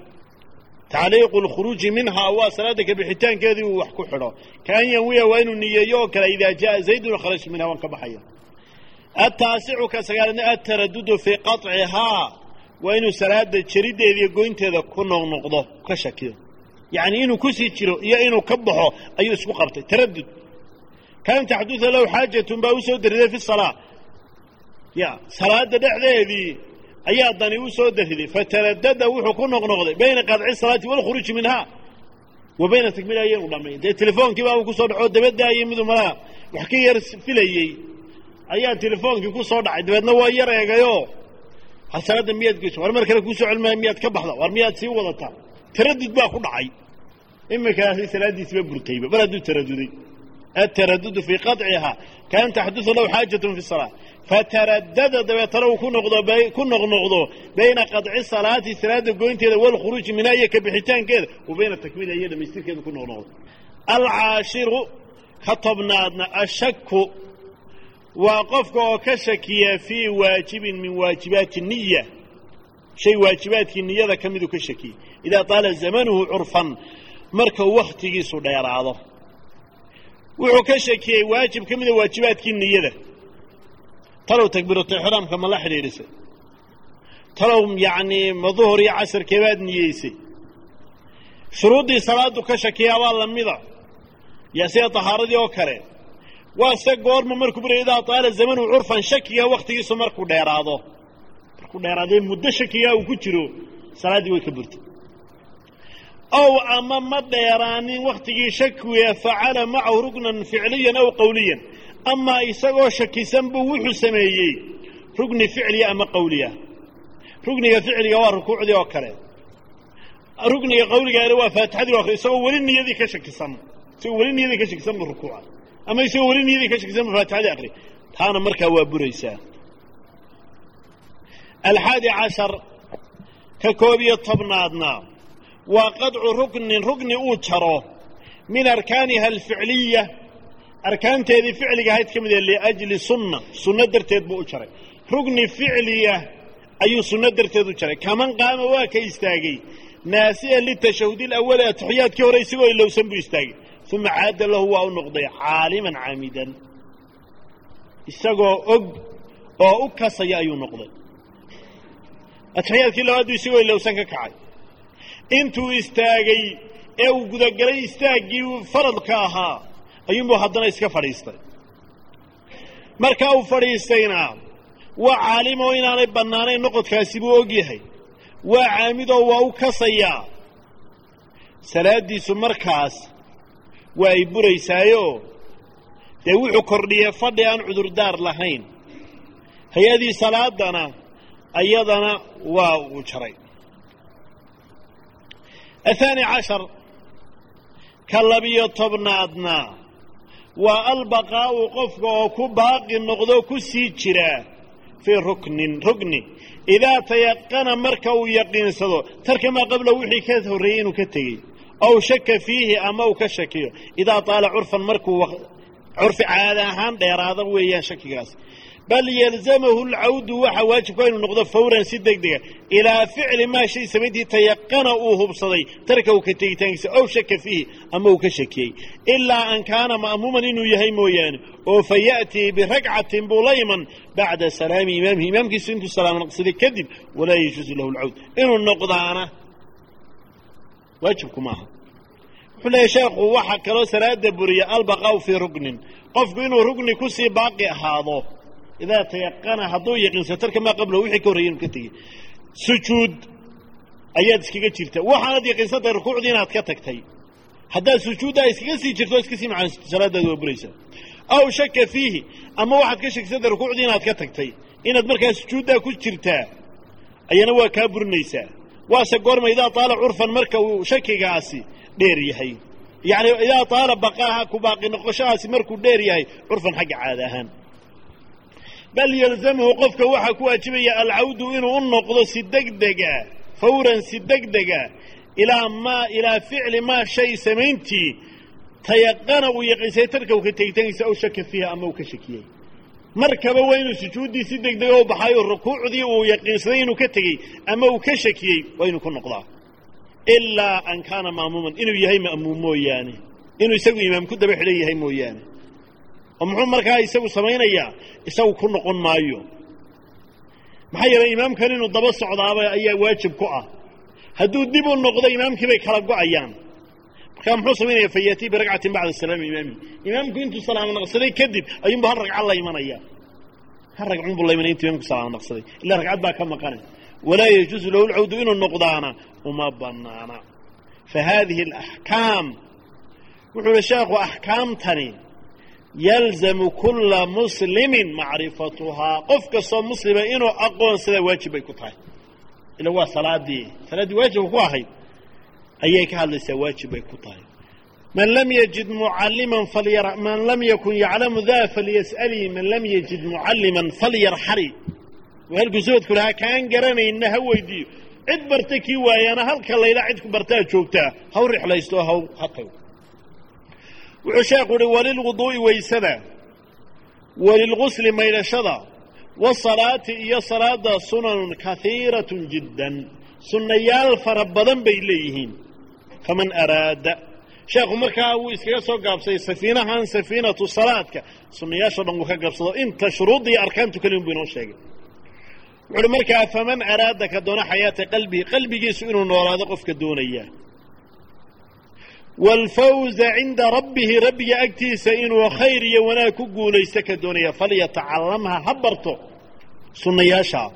Tacliiqu lkhuruuji minhaa waa salaadda ka bixitaankeedii uu wax ku xidho. Kaan waa inuu niyeeyo oo kale idaa jaaa zaydun kharajtu minhaa waan ka baxaya ataasicu ka sagaalna ataradudu fii qaطcihaa waa inuu salaada jerideeda iyo goynteeda ku noqnoqdo ka shakiyo. Yacni inuu ku sii jiro iyo inuu ka baxo ayuu isku qabtay. Taradud kaan taxduda lahu xaajatun baa u soo dariday fi salaa. Ya salaada dhexdeedii ayaa dani u soo dariday fataradada wuxuu ku noqnoqday bayna qadci salaati walkhuruuji minhaa wa bayna takmiila ayanu dhamay dee telefoonkii baa uu ku soo dhaco dabadaayay miduu malaa wax ayaa telefoonkii ku soo dhacay dabeedna waa yar eegayoo har salaadda miyaad geyso war mar kale kuusoo celmaya miyaad ka baxda war miyaad sii wadataa taradud baa ku dhacay. Iminkaasi salaaddiisiba burtayba mar hadduu taraduday ataradudu fii qaطcihaa kaan taxdudu lahu xaajatun fi salaa fataradada dabeetana uu ku noqdo ku noqnoqdo bayna qaطci salaati salaada goynteeda walkhuruuji minhaa iyo ka bixitaankeeda wa bayna takmiila iyo dhamaystirkeeda ku noqnoqdo. Alcaashiru ka tobnaadna ashaku waa qofka oo ka shakiya fii waajibin min waajibaati niya shay waajibaadkii niyada ka miduu ka shakiyey idaa taala zamanuhu curfan markau wakhtigiisu dheeraado. Wuxuu ka shakiyey waajib ka mida waajibaadkii niyada. Talow takbiiratixraamka ma la xidhiidhisay talow yacnii ma duhur iyo casarkeebaad niyeysay. Shuruuddii salaaddu ka shakiyaabaa la mida. Yaa sida tahaaradii oo kale waa se goorma markuu bura idaa taala zamanuhu curfan shakiga wakhtigiisu markuu dheeraado. Markuu dheeraadee muddo shakigaa uu ku jiro salaaddii way ka burtay. Ow ama ma dheeraanin wakhtigii shakiga facala macahu ruknan ficliyan aw qawliyan. Amaa isagoo shakisan buu wuxuu sameeyey rugni ficliya ama qawliya. Rugniga ficliga waa rukuucdii oo kale. Rugniga qawligaana waa faatixadii oo kale isagoo weli niyadii ka shakisan. Isagoo weli niyadii ka shakisan buu rukuuca ama isagoo weli niyadii ka shakisan buu faatixadii akri taana markaa waa buraysaa. Alxaadi cashar ka koob iyo tobnaadna waa qadcu ruknin rugni uu jaro min arkaaniha alficliya. Arkaanteedii ficliga ahayd ka mid ee liajli sunna sunno darteed buu u jaray. Rugni ficliya ayuu sunno darteed u jaray. Kaman qaama waa ka istaagay? Naasiyan litashahudi alawali atixiyaadkii hore isagoo ilowsan buu istaagay uma caada lahu waa u noqday caaliman caamidan isagoo og oo u kasaya ayuu noqday atixiyaadkii labaaduu isagoo ilowsan ka kacay intuu istaagay ee uu gudagelay istaaggii faradka ahaa ayuunbuu haddana iska fadhiistay markaa uu fadhiistayna waa caalimoo inaanay bannaanayn noqodkaasi buu og yahay waa caamidoo waa u kasayaa salaaddiisu markaas waa ay buraysaayoo dee wuxuu kordhiyey fadhi aan cudurdaar lahayn. Hay'adii salaadana ayadana waa uu jaray. Athaani cashar ka labiyo tobnaadna waa albaqaa'u qofka oo ku baaqi noqdo ku sii jira fii ruknin rukni. Idaa tayaqana marka uu yaqiinsado tarka maa qabla wixii ka horreeyey inuu ka tegey aw shaka fiihi ama uu ka shakiyo idaa taala curfan markuu curfi caada ahaan dheeraada weeyaan shakigaas bal yalzamahu alcawdu waxa waajibka inuu noqdo fawran si deg dega ilaa ficli maa shay samayntii tayaqana uu hubsaday tarka uu ka tegitaankiisa aw shaka fiihi ama uu ka shakiyey ilaa an kaana ma'muuman inuu yahay mooyaane oo fa ya'tii biragcatin buu la iman bacda salaami imaamihi imaamkiisu intuu salaamo naqsaday kadib walaa yajuusu lahu alcawd inuu noqdaana waajibku maaha. Wuxuu leeyahy sheekhu waxaa kaloo salaada buriya albaqaa'u fii ruknin qofku inuu rugni ku sii baaqi ahaado idaa tayaqana hadduu yaqiinso tarka maa qablahu wixii ka horreyay ka tegey sujuud ayaad iskaga jirta. Waxaanad yaqiinsantahay rukuucdii inaad ka tagtay. Haddaad sujuuddaa iskaga sii jirto iska sii macaan salaadaadu waa aw shaka fiihi ama waxaad ka shakisantahay rukuucdii inaad ka tagtay. Inaad markaa sujuuddaa ku jirtaa ayana waa kaa burinaysaa waase goorma idaa taala curfan marka uu shakigaasi dheer yahay. Yacni idaa taala baqaaha ku baaqi noqoshahaasi markuu dheer yahay curfan xagga caada ahaan. Bal yalzamhu qofka waxaa ku waajibaya alcawdu inuu u noqdo si degdega fawran si degdega ilaa maa ilaa ficli maa shay samayntii tayaqana uu yaqiinsay tarka uu ka tegitaankiisa aw shaka fiiha ama uu ka shakiyey markaba waa inuu sujuuddii si degdega u baxayo rukuucdii uu yaqiinsaday inuu ka tegey ama uu ka shakiyey waa inuu ku noqdaa. Ilaa an kaana ma'muuman inuu yahay ma'muum mooyaane. Inuu isagu imaam ku daba xidhan yahay mooyaane. Oo muxuu markaa isagu samaynayaa? Isagu ku noqon maayo. Maxaa yeelay imaamkan inuu daba socdaaba ayaa waajib ku ah. Hadduu dib u noqdo imaamkii bay kala go'ayaan markaa muxuu samaynaya fa yatii biragcatin bacda salaami imaami imaamku intuu salaamo naqsaday kadib ayuunbu hal ragca la imanaya. Hal ragcunbuu la imanaya intuu imaamku salaamo naqsaday ilaa ragcad baa ka maqane walaa yajuusu lahu lcawdu inuu noqdaana uma bannaana. Fa haadihi alaxkaam wuxuu uhi sheekhu axkaamtani yalzamu kulla muslimin macrifatuhaa qof kastoo muslima inuu aqoonsada waajib bay ku tahay. Ila waa salaadii. Salaaddii waajibka ku ahayd ayay ka hadlaysaa waajib bay ku tahay. Man lam yajid mucalliman falyar man lam yakun yaclamu daa falyas'alii man lam yajid mucalliman falyarxali waa halkuu sabadku lahaa kaan garanayna ha weydiiyo. Cid barta kii waayaana halka layla cid ku bartaa joogtaa haw rixlaysto haw ha tago wuxuu sheekhu uhi walilwuduu'i waysada walilgusli maydhashada wasalaati iyo salaada sunanun kahiiratun jiddan. Sunnayaal fara badan bay leeyihiin faman araada. Sheekhu markaa wuu iskaga soo gaabsaday safiinahan safiinatu salaadka sunnayaasho dhan wuu ka gaabsado inta shuruudda iyo arkaantu keliun buu inoo sheegay. Wuxu uhi markaa faman araada ka doona xayaata qalbihi qalbigiisu inuu noolaado qofka doonaya. Waalfawza cinda rabbihi rabbiga agtiisa inuu khayr iyo wanaag ku guulaysto ka doonaya falyatacalamha ha barto sunnayaashaa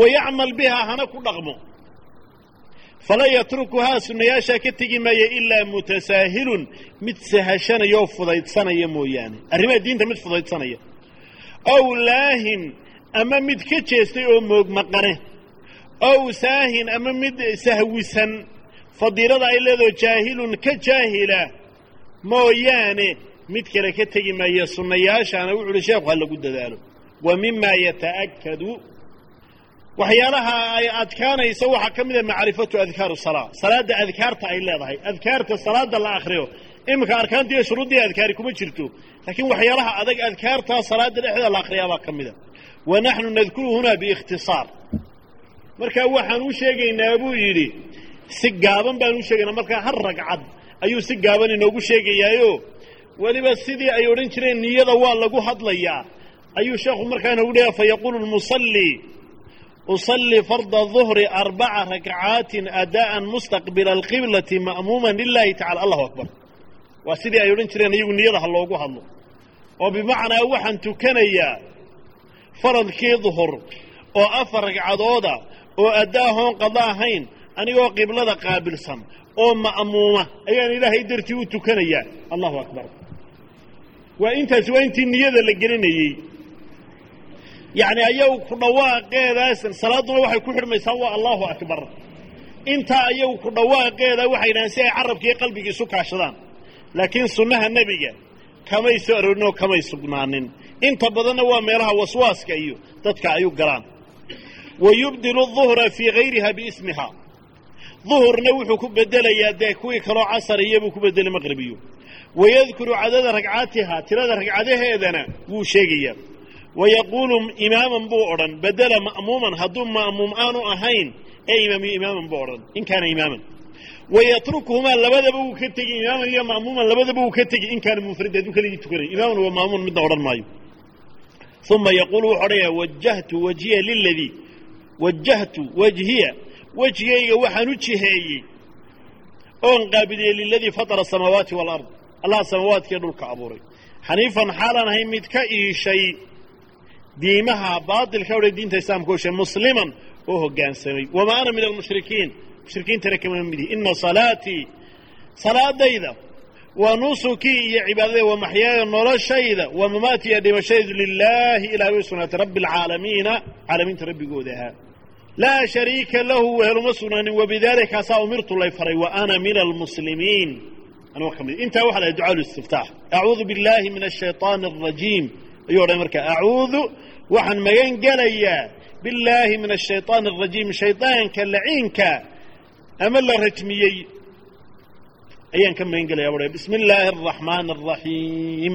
wayacmal bihaa hana ku dhaqmo fala yatrukuhaa sunnayaashaa ka tegi maaya ilaa mutasaahilun mid sahashanaya oo fudaydsanaya mooyaane arrimaha diinta mid fudaydsanaya aw laahin ama mid ka jeestay oo moogmaqane aw saahin ama mid sahwisan fadiilada ay leedaho jaahilun ka jaahila mooyaane mid kale ka tegi maaya sunnayaashaana wuxu uhi sheekhu ha lagu dadaalo wa mima yata'akadu waxyaalaha ay adkaanaysa waxaa ka mida macrifatu adkaaru salaa salaadda adkaarta ay leedahay. Adkaarta salaada la akriyo iminka arkaanti iyo shuruuddii adkaari kuma jirto. Laakiin waxyaalaha adag adkaartaa salaada dhexdeeda la akriyaabaa ka mida wa naxnu nadkuru huna biikhtisaar. Marka waxaan u sheegaynaa buu yidhi si gaaban baan u sheegaynaa. Markaa har ragcad ayuu si gaaban inoogu sheegayaayo. Weliba sidii ay odhan jireen niyada waa lagu hadlayaa. Ayuu sheekhu markaa inoogu leeya fa yaquulu lmusallii usalli farda duhri arbaca rakcaatin ada'an mustaqbila alqiblati ma'muuman lilahi tacala allahu akbar waa sidii ay odhan jireen iyagu niyada ha loogu hadlo oo bimacnaa waxaan tukanayaa faradkii duhur oo afar ragcadooda oo addaahoon qada ahayn anigoo qiblada qaabilsan oo ma'muuma ayaan ilaahay dartii u tukanayaa allahu akbar waa intaasi waa intii niyada la gelinayey yacni ayagu ku dhawaaqeedaas salaaduna waxay ku xidhmaysaa waa allahu akbar. Intaa ayagu ku dhawaaqeeda waxay yidhahaan si ay carabkiiyo qalbigii isu kaashadaan. Laakiin sunnaha nebiga kamay soo aroorin oo kamay sugnaanin. Inta badanna waa meelaha waswaaska iyo dadka ayu galaan. Wa yubdilu duhra fii hayriha biismiha. Duhurna wuxuu ku bedelayaa dee kuwii kaloo casar iyobuu ku bedelay maqribiyo wayadkuru cadada ragcaatiha tirada ragcadaheedana wuu sheegayaa wayaquulu imaaman buu odhan bedela ma'muuman hadduu ma'muum aanu ahayn ee imaamiyo imaaman buu odhan in kaana imaaman wayatrukuhumaa labadaba wuu ka tegi imaaman iyo ma'muuman labadaba wuu ka tegi in kaana munfarid hadduu keligii tukanay imaaman waa ma'muun midna odhan maayo uma yaquulu wuxuu odhanayaa wajahtu wajhiya liladii wajahtu wajhiya wejigayga waxaan u jiheeyey oon qaabiliyey liladii fatara asamaawaati waalard allah samaawaadkiiyo dhulka abuuray xaniifan xaalaan ahay mid ka iishay diimaha baatilka odhe diinta islaamka oshe musliman oo hoggaansamay wamaa ana min almushrikiin mushrikiintana kama mid ihi ina salaatii salaadayda waa nusukii iyo cibaadadayda waa maxyaaya noloshayda waa mamaatii iyo dhimashaydu lilaahi ilahay sugnaatay rabbi alcaalamiina caalamiinta rabbigooda ahaa. Laa shariika lahu weheluma sugnaanin wabidaalika umirtu lay faray wa ana min almuslimiin anoo ka mid intaa waxa lahay ducaa listiftaax acuudu billaahi min ashayطaani alrajiim ayuu odhan markaa acuudu waxaan magan gelayaa billaahi min ashayطaani alrajiim shaydaanka laciinka ama la rajmiyey. Ayaan ka magan gelaya bua bismi illaahi araxmaani araxiim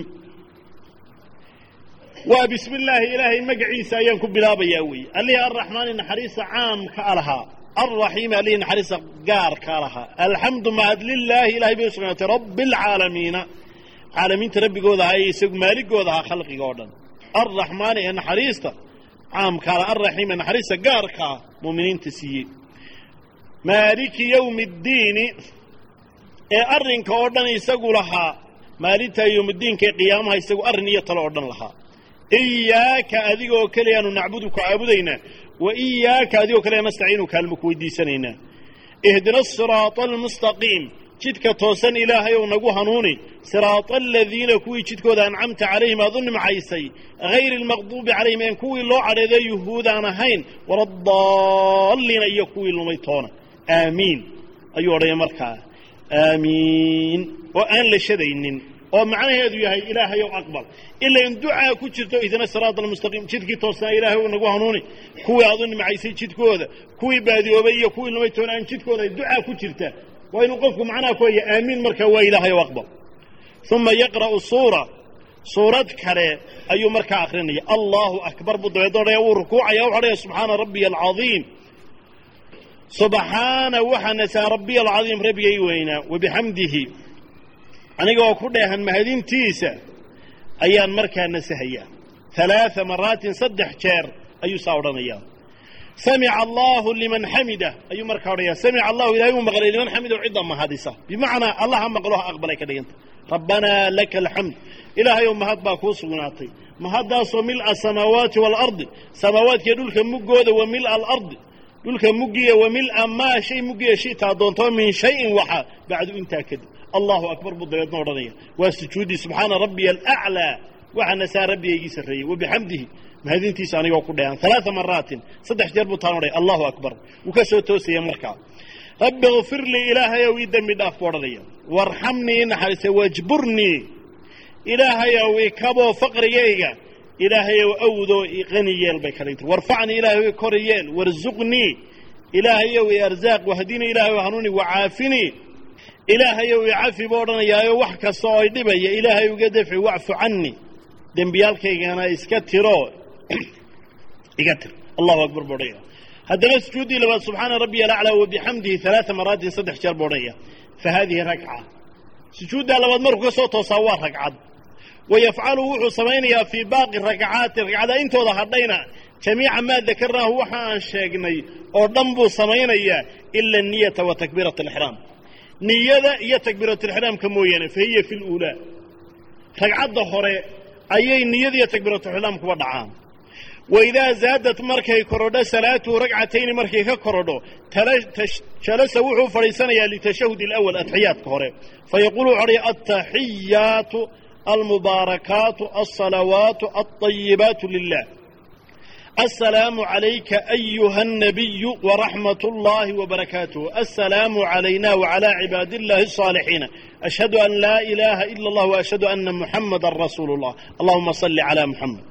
waa bismi illaahi ilaahay magaciisa ayaan ku bilaabayaa weeye allihii arraxmaani naxariista caamka a lahaa alraxiimi allihii gaarka lahaa alxamdu mahad lilaahi ilahay bay u sugnaatay rabbi alcaalamiina caalamiinta rabbigooda ahaa ee isagu maaligooda ahaa khalqiga oo dhan. Alraxmaani ee naxariista caamkaa laha alraxiim ee naxariista gaarkaa muuminiinta siiyey. Maaliki yowmi ddiini ee arrinka oo dhan isagu lahaa maalinta yowmiddiinka ee qiyaamaha isagu arrin iyo talo oo dhan lahaa. Iyaaka adigoo keliyaanu nacbudu ku caabudaynaa wa iyaaka adigoo keliya nastaciinu kaalmo ku weydiisanaynaa. Ihdina asiraata almustaqiim jidka toosan ilaahay ou nagu hanuuni siraata aladiina kuwii jidkooda ancamta calayhim aad u nimcaysay hayri almaqduubi calayhim een kuwii loo cadheeday yuhuud aan ahayn waladaalliina iyo kuwii lumay toona. Aamiin. Ayuu odhaya markaa. Aamiin. Oo aan la shadaynin oo macnaheedu yahay ilaahayow aqbal. Ilain ducaa ku jirto ihdina siraata almustaqiim jidkii toosnaa ilaahay ou nagu hanuuni kuwii aad u nimcaysay jidkooda kuwii baadiyoobay iyo kuwii lumay toona aan jidkooda ducaa ku jirta waa inuu qofku macnaha ku haya aamiin markaa waa ilaahayow aqbal. Uma yaqra'u suura suurad kale ayuu markaa akrinaya allahu akbar buu dabeed odhaya wuu rukuucaya wuxu odhaya subxaana rabbiya alcadiim subxaana waxaa nasaa rabbiya alcadiim rabbigay weynaa wabixamdihi aniga oo ku dheehan mahadintiisa ayaan markaa nasahayaa. Alaaa maraatin saddex jeer ayuu saa odhanayaa samica allahu liman xamida ayuu markaa odhanaya samica allahu ilahay uu maqlay liman xamidahu cidda mahadisa bimacnaa allah ha maqlo ha aqbalay ka dhiganta rabbanaa laka alxamd ilaahay oo mahad baa kuu sugnaatay mahaddaasoo mil'a asamaawaati waalardi samaawaadkiiyo dhulka muggooda wa mil'a alardi dhulka muggiya wa mil'a maa shay muggiya shitaa doontoo min shayin waxa bacdu intaa kadib allahu akbar buu dabeedna odhanaya waa sujuuddii subxaana rabbiya alaclaa waxaa nasaa rabbigaygii sarreeyey wabixamdihi mahadintiisa anigoo ku dheehan alaaa maraatin saddex jeer buu taan odhaya allahu akbar. Wuu ka soo toosaya markaa. Rabbi kfir ilaahayow ii dembi dhaaf buu odhanaya. Waarxamnii i wajburnii. Ilaahayow ikaboo faqrigayga. Ilaahayow awdoo iqani bay ka dhigtay. Warfacnii ilaahayow i kori yeel ilaahayow i wahdinii ilaahayow hanuuni wacaafinii. Ilaahayow i cafi buu odhanayaayo wax kasta oo i dhibaya ilaahay uga dafci wacfu canii dembiyaalkaygana iska tiro. Iga tir allahu akbar buu odhanaya haddana sujuuddii labaad subxaana rabbiya alaclaa wabixamdihi alaaa maraatin saddex jeer buu odhanaya fa haadihi ragca sujuuddaa labaad markuu ka soo toosaa waa ragcad wa yafcalu wuxuu samaynayaa fii baaqi ragcaati ragcada intooda hadhayna. Jamiica maa dakarnaahu waxa aan sheegnay oo dhan buu samaynayaa ila aniyata wa takbiirat alixraam. Niyada iyo takbiiratulixraamka mooyaane fa hiya fi luulaa ragcadda hore ayay niyada iyo takbiiratulixraam kuba dhacaan. Waidaa zaadat markay korodho salaatuhu ragcatayni markay ka korodho jalasa wuxuu fadhiisanayaa litashahud alawal atxiyaadka hore. Fayaquulu wuxu odhaya almubaarakaatu alsalawaatu alطayibaatu lilah السلام عليك أيها النبي ورحمة الله وبركاته السلام علينا وعلى عباد الله الصالحين أشهد أن لا إله إلا الله وأشهد أن محمد رسول الله اللهم صل على محمد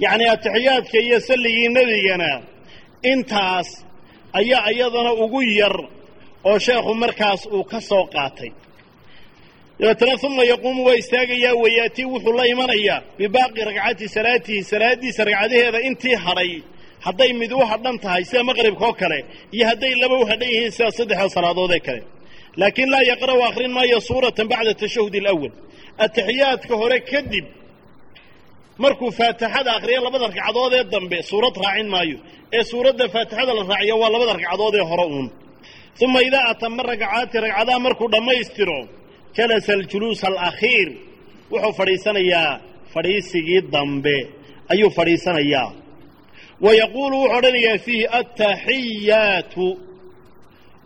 يعني التحيات كي يسلي نبينا انتاس أي أيضنا أغير أو شيخ مركز أو كسوقاتي dabeetana uma yaquumu waa istaagayaa wayaatii wuxuu la imanayaa bibaaqi ragcati salaatihi salaadiisa ragcadaheeda intii hadhay. Hadday mid u hadhan tahay sida maqribka oo kale iyo hadday laba u hadhan yihiin sida saddexda salaadood ee kale. Laakiin laa yaqra'u akhrin maayo suuratan bacda tashahud alawal ataxiyaadka hore kadib markuu faatixada akhriya labada ragcadood ee dambe suurad raacin maayo. Ee suuradda faatixada la raaciyo waa labada ragcadood ee hore uun. Uma idaa atama ragcaati ragcadaha markuu dhammaystiro jalasa aljuluus alakhiir wuxuu fadhiisanayaa fadhiisigii dambe ayuu fadhiisanayaa. Wa yaquulu wuxuu odhanayaa fiihi attaxiyaatu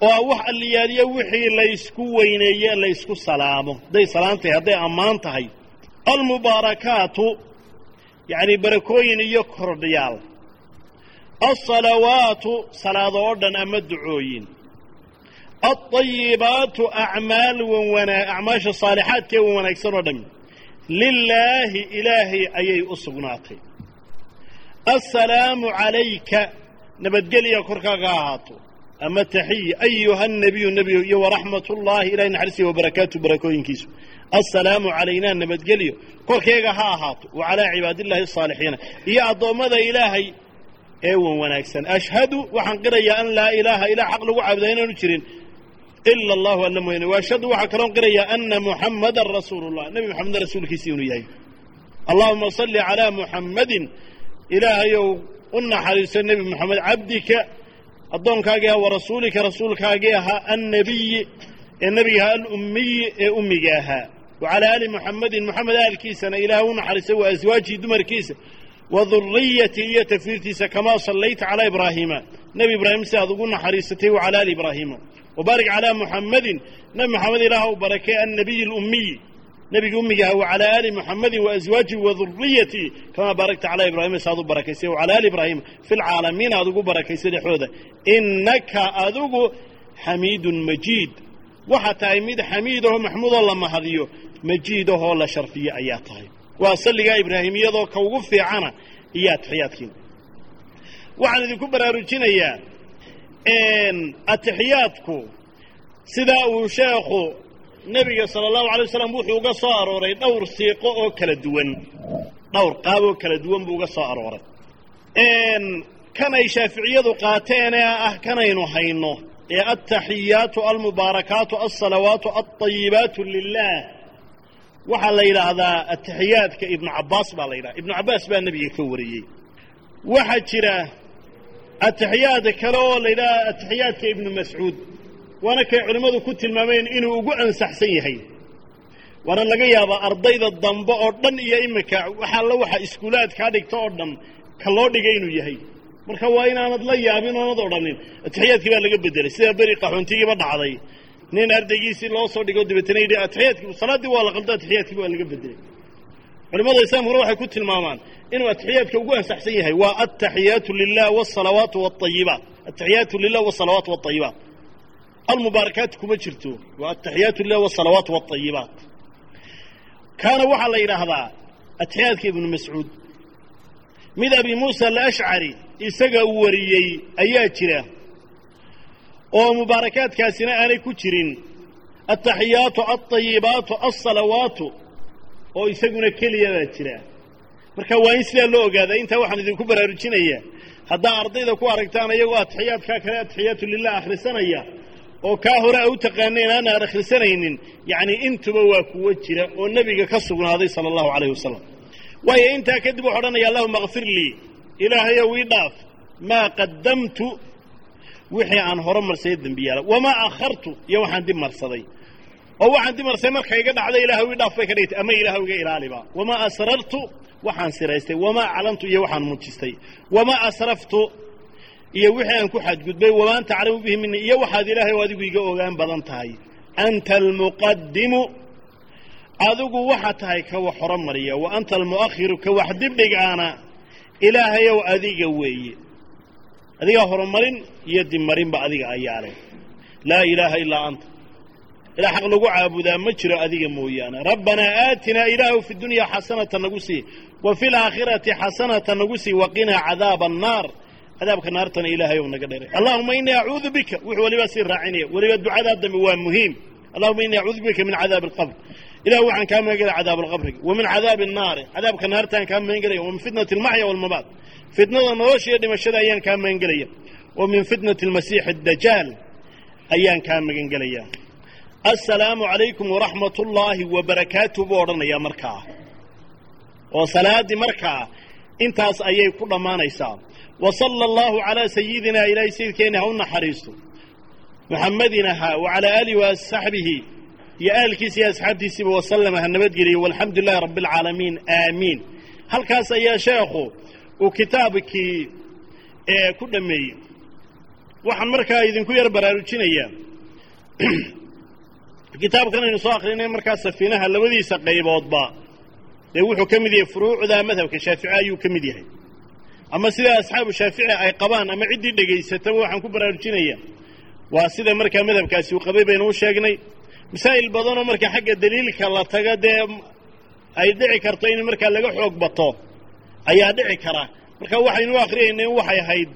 oo ah wax alliyaaliyo wixii laysku weyneeye laysku salaamo. Hadday salaam hadday ammaan tahay. Almubaarakaatu yacni barakooyin iyo kordhyaal alsalawaatu salaado oo dhan ama ducooyin alطayibaatu acmaal wanwanaa acmaasha saalixaadka ee wan wanaagsan oo dhami lilaahi ilaahay ayay u sugnaatay assalaamu calayka nabadgelya korkaaga ahaato ama taxiya ayuha nabiyu nebiyo iyo waraxmat ullaahi ilahay naxariisiya wabarakaatu barakooyinkiisu assalaamu calaynaa nabadgelyo korkeega ha ahaato wa calaa cibaadillahi asaalixiina iyo addoommada ilaahay ee wan wanaagsan ashhadu waxaan qirayaa an laa ilaaha ilaa xaq lagu caabudaa inaanu jirin ila allahu alla mooyane waashhadu waxaa kaloon qirayaa ana muxammadan rasuulu llah nebi moxamed rasuulkiisii inuu yahay. Allahuma salli calaa muxammadin ilaahayow u naxariiso nebi moxamed cabdika addoonkaagii ahaa wa rasuulika rasuulkaagii ahaa annabiyi ee nebiga ahaa alummiyi ee ummiga ahaa wa calaa aali muxammadin moxamed aalkiisana ilaah u naxariisay wa aswaajii dumarkiisa wa durriyatii iyo tafiirtiisa kamaa sallayta calaa ibraahiima nebi ibraahim si aad ugu naxariisatay wa calaa aali ibraahiima wbaarik calaa muxammadin nebi moxamed ilaah u barakee annabiyi alummiyi nebigii ummiga aha wacalaa aali muxammadin waaswaajihi wadurriyatii kamaa baarakta calaa ibraahima si aad u barakaysay wacalaa aali ibraahima fi lcaalamiin aad ugu barakaysay dhexooda innaka adigu xamiidun majiid waxaa tahay mid xamiidahoo maxmuudoo la mahadiyo majiidahoo la sharfiye ayaa tahay waa salligaa ibraahimiyadoo ka ugu fiicana iyo atixiyaadkiin waxaan idinku baraarujinayaa atixiyaadku sidaa uu sheekhu nebiga sala allahu alay wasalam wuxuu uga soo arooray dhowr siiqo oo kala duwan. Dhowr qaab oo kala duwan buu uga soo arooray. Kan ay shaaficiyadu qaateen ee ah kanaynu hayno ee altaxiyaatu almubaarakaatu alsalawaatu alطayibaatu lilah waxaa la yidhaahdaa atixiyaadka ibnu cabbaas baa la yidhaha. Ibnu baa nebiga ka wariyey. Waxaa jira atixiyaad kale oo la yidhaha atixiyaadka ibnu mascuud waana kay culimmadu ku tilmaameen inuu ugu ansaxsan yahay. Waana laga yaabaa ardayda dambe oo dhan iyo iminka waxa alla waxa iskuulaad kaa dhigta oo dhan ka loo dhigay inuu yahay. Marka waa inaanad la yaabin oonad odhanin atixiyaadkii baa laga bedelay sida beri qaxoontigiiba dhacday. Nin ardaygiisii loo soo dhigo dabeetana yidhi atixiyaadkii salaaddii waa la qaldo atixiyaadkii waa laga bedelay culimada islaamkuna waxay ku tilmaamaan inuu atixiyaadka ugu ansaxsan yahay waa altaxiyaatu lilah wsalawaatu wاayibaat ataxiyaatu lilah wsalawaat wاayibaat almubaarakaat kuma jirto waa ataxiyaatu lilah wsalawaat wاayibaat kaana waxaa la yidhaahdaa atixiyaadka ibnu mascuud mid abi muusa alashcari isaga uu wariyey ayaa jira oo mubaarakaadkaasina aanay ku jirin altaxiyaatu alطayibaatu alsalawaatu oo isaguna keliya baa jira marka waa in sidaa loo ogaadaa intaa waxaan idinku baraarujinayaa haddaa ardayda ku aragtaan iyagoo atixiyaadkaa kale atixiyaatu lilah akhrisanaya oo kaa hore a u taqaaneen aanaan akhrisanaynin yacni intuba waa kuwo jira oo nebiga ka sugnaaday sala allahu calayh wasalam waayo intaa kadib wuxu odhanaya allahuma akfir lii ilaahayow ii dhaaf maa qaddamtu wixii aan hore marsaday dembiyaala wamaa akhartu iyo waxaan dib marsaday oo waxaan dib marsaday marka iga dhacda ilahay ii ka dhigtay ama ilaah iga ilaaliba wamaa asrartu waxaan siraystay. Wamaa aclantu iyo waxaan muujistay wamaa asraftu iyo wixii aan ku xadgudbay. Wamaa anta aclamu bihi mini iyo waxaad ilaahay adigu iga ogaan badan tahay. Anta almuqadimu adigu waxaa tahay ka wax horomariya wa anta almu'akhiru ka wax dibdhigaana ilaahayow adiga weeye. Adiga horumarin iyo dibmarinba adiga ayaa leh. Laa ilaaha ilaa anta ilaa xaq lagu caabudaa ma jiro adiga mooyaane. Rabbanaa aatinaa ilaahu fi dunyaa xasanata nagu sii wa fi laakhirati xasanata nagu sii waqinaa cadaaba annaar cadaabka naartana ilaahay naga dheray allahuma inii acuudu bika wuxuu weliba sii raacinaya weliba ducadaa dambe waa muhiim. Allahuma inii acuudu bika min cadaabi alqabr. Ilah waxaan kaa magan cadaab alqabriga wa min cadaabi annaari cadaabka naartaan kaa magan wa min fitnati almaxya walmamaat fitnada nolosha iyo dhimashada ayaan kaa magan wa min fitnati almasiixi addajaal ayaan kaa magan assalaamu calaykum waraxmat ullaahi wabarakaatu buu odhanayaa markaa oo salaaddii markaa intaas ayay ku dhammaanaysaa wa sala allahu calaa sayidinaa ilaahay sayidkeenna ha u naxariisto. Muxamadin ahaa wa calaa aalihi wa saxbihi iyo ahalkiisa iyo asxaabtiisiiba wasalama ha nabadgeliyo walxamdu lilahi rabbi alcaalamiin aamiin halkaas ayaa sheekhu uu kitaabkii ku dhammeeyey. Waxaan markaa idinku yar baraarujinayaa kitaabkan aynu soo akrinay markaa safiinaha labadiisa qayboodba. Dee wuxuu ka mid yahay furuucda madhabka shaafici ayuu ka mid yahay. Ama sida asxaabu shaafici ay qabaan ama ciddii dhegaysataba waxaan ku baraarujinaya waa sida markaa madhabkaasi uu qabay baynu u sheegnay. Masaa'il badanoo marka xagga daliilka la taga dee ay dhici karto in markaa laga xoog bato ayaa dhici kara. Marka waxaynu u akriyaynay waxay ahayd.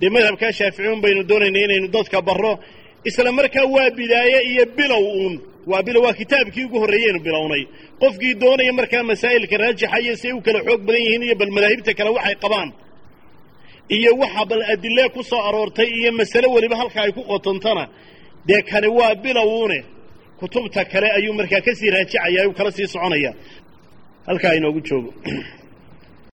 Dee madhabkaa shaaficiun baynu doonaynay inaynu dadka barro isla markaa waa bidaaye iyo bilow uun. Waa bilow waa kitaabkii ugu horreeyeynu bilownay. Qofkii doonaya markaa masaa'ilka raajixa iyo si ay u kala xoog badan yihiin iyo bal madaahibta kale waxay qabaan. Iyo waxa bal adile ku soo aroortay iyo masale weliba halka ay ku qotontana. Dee kani waa bilowuune kutubta kale ayuu markaa ka sii raajicaya u kala sii soconaya. Halkaa inoogu joogo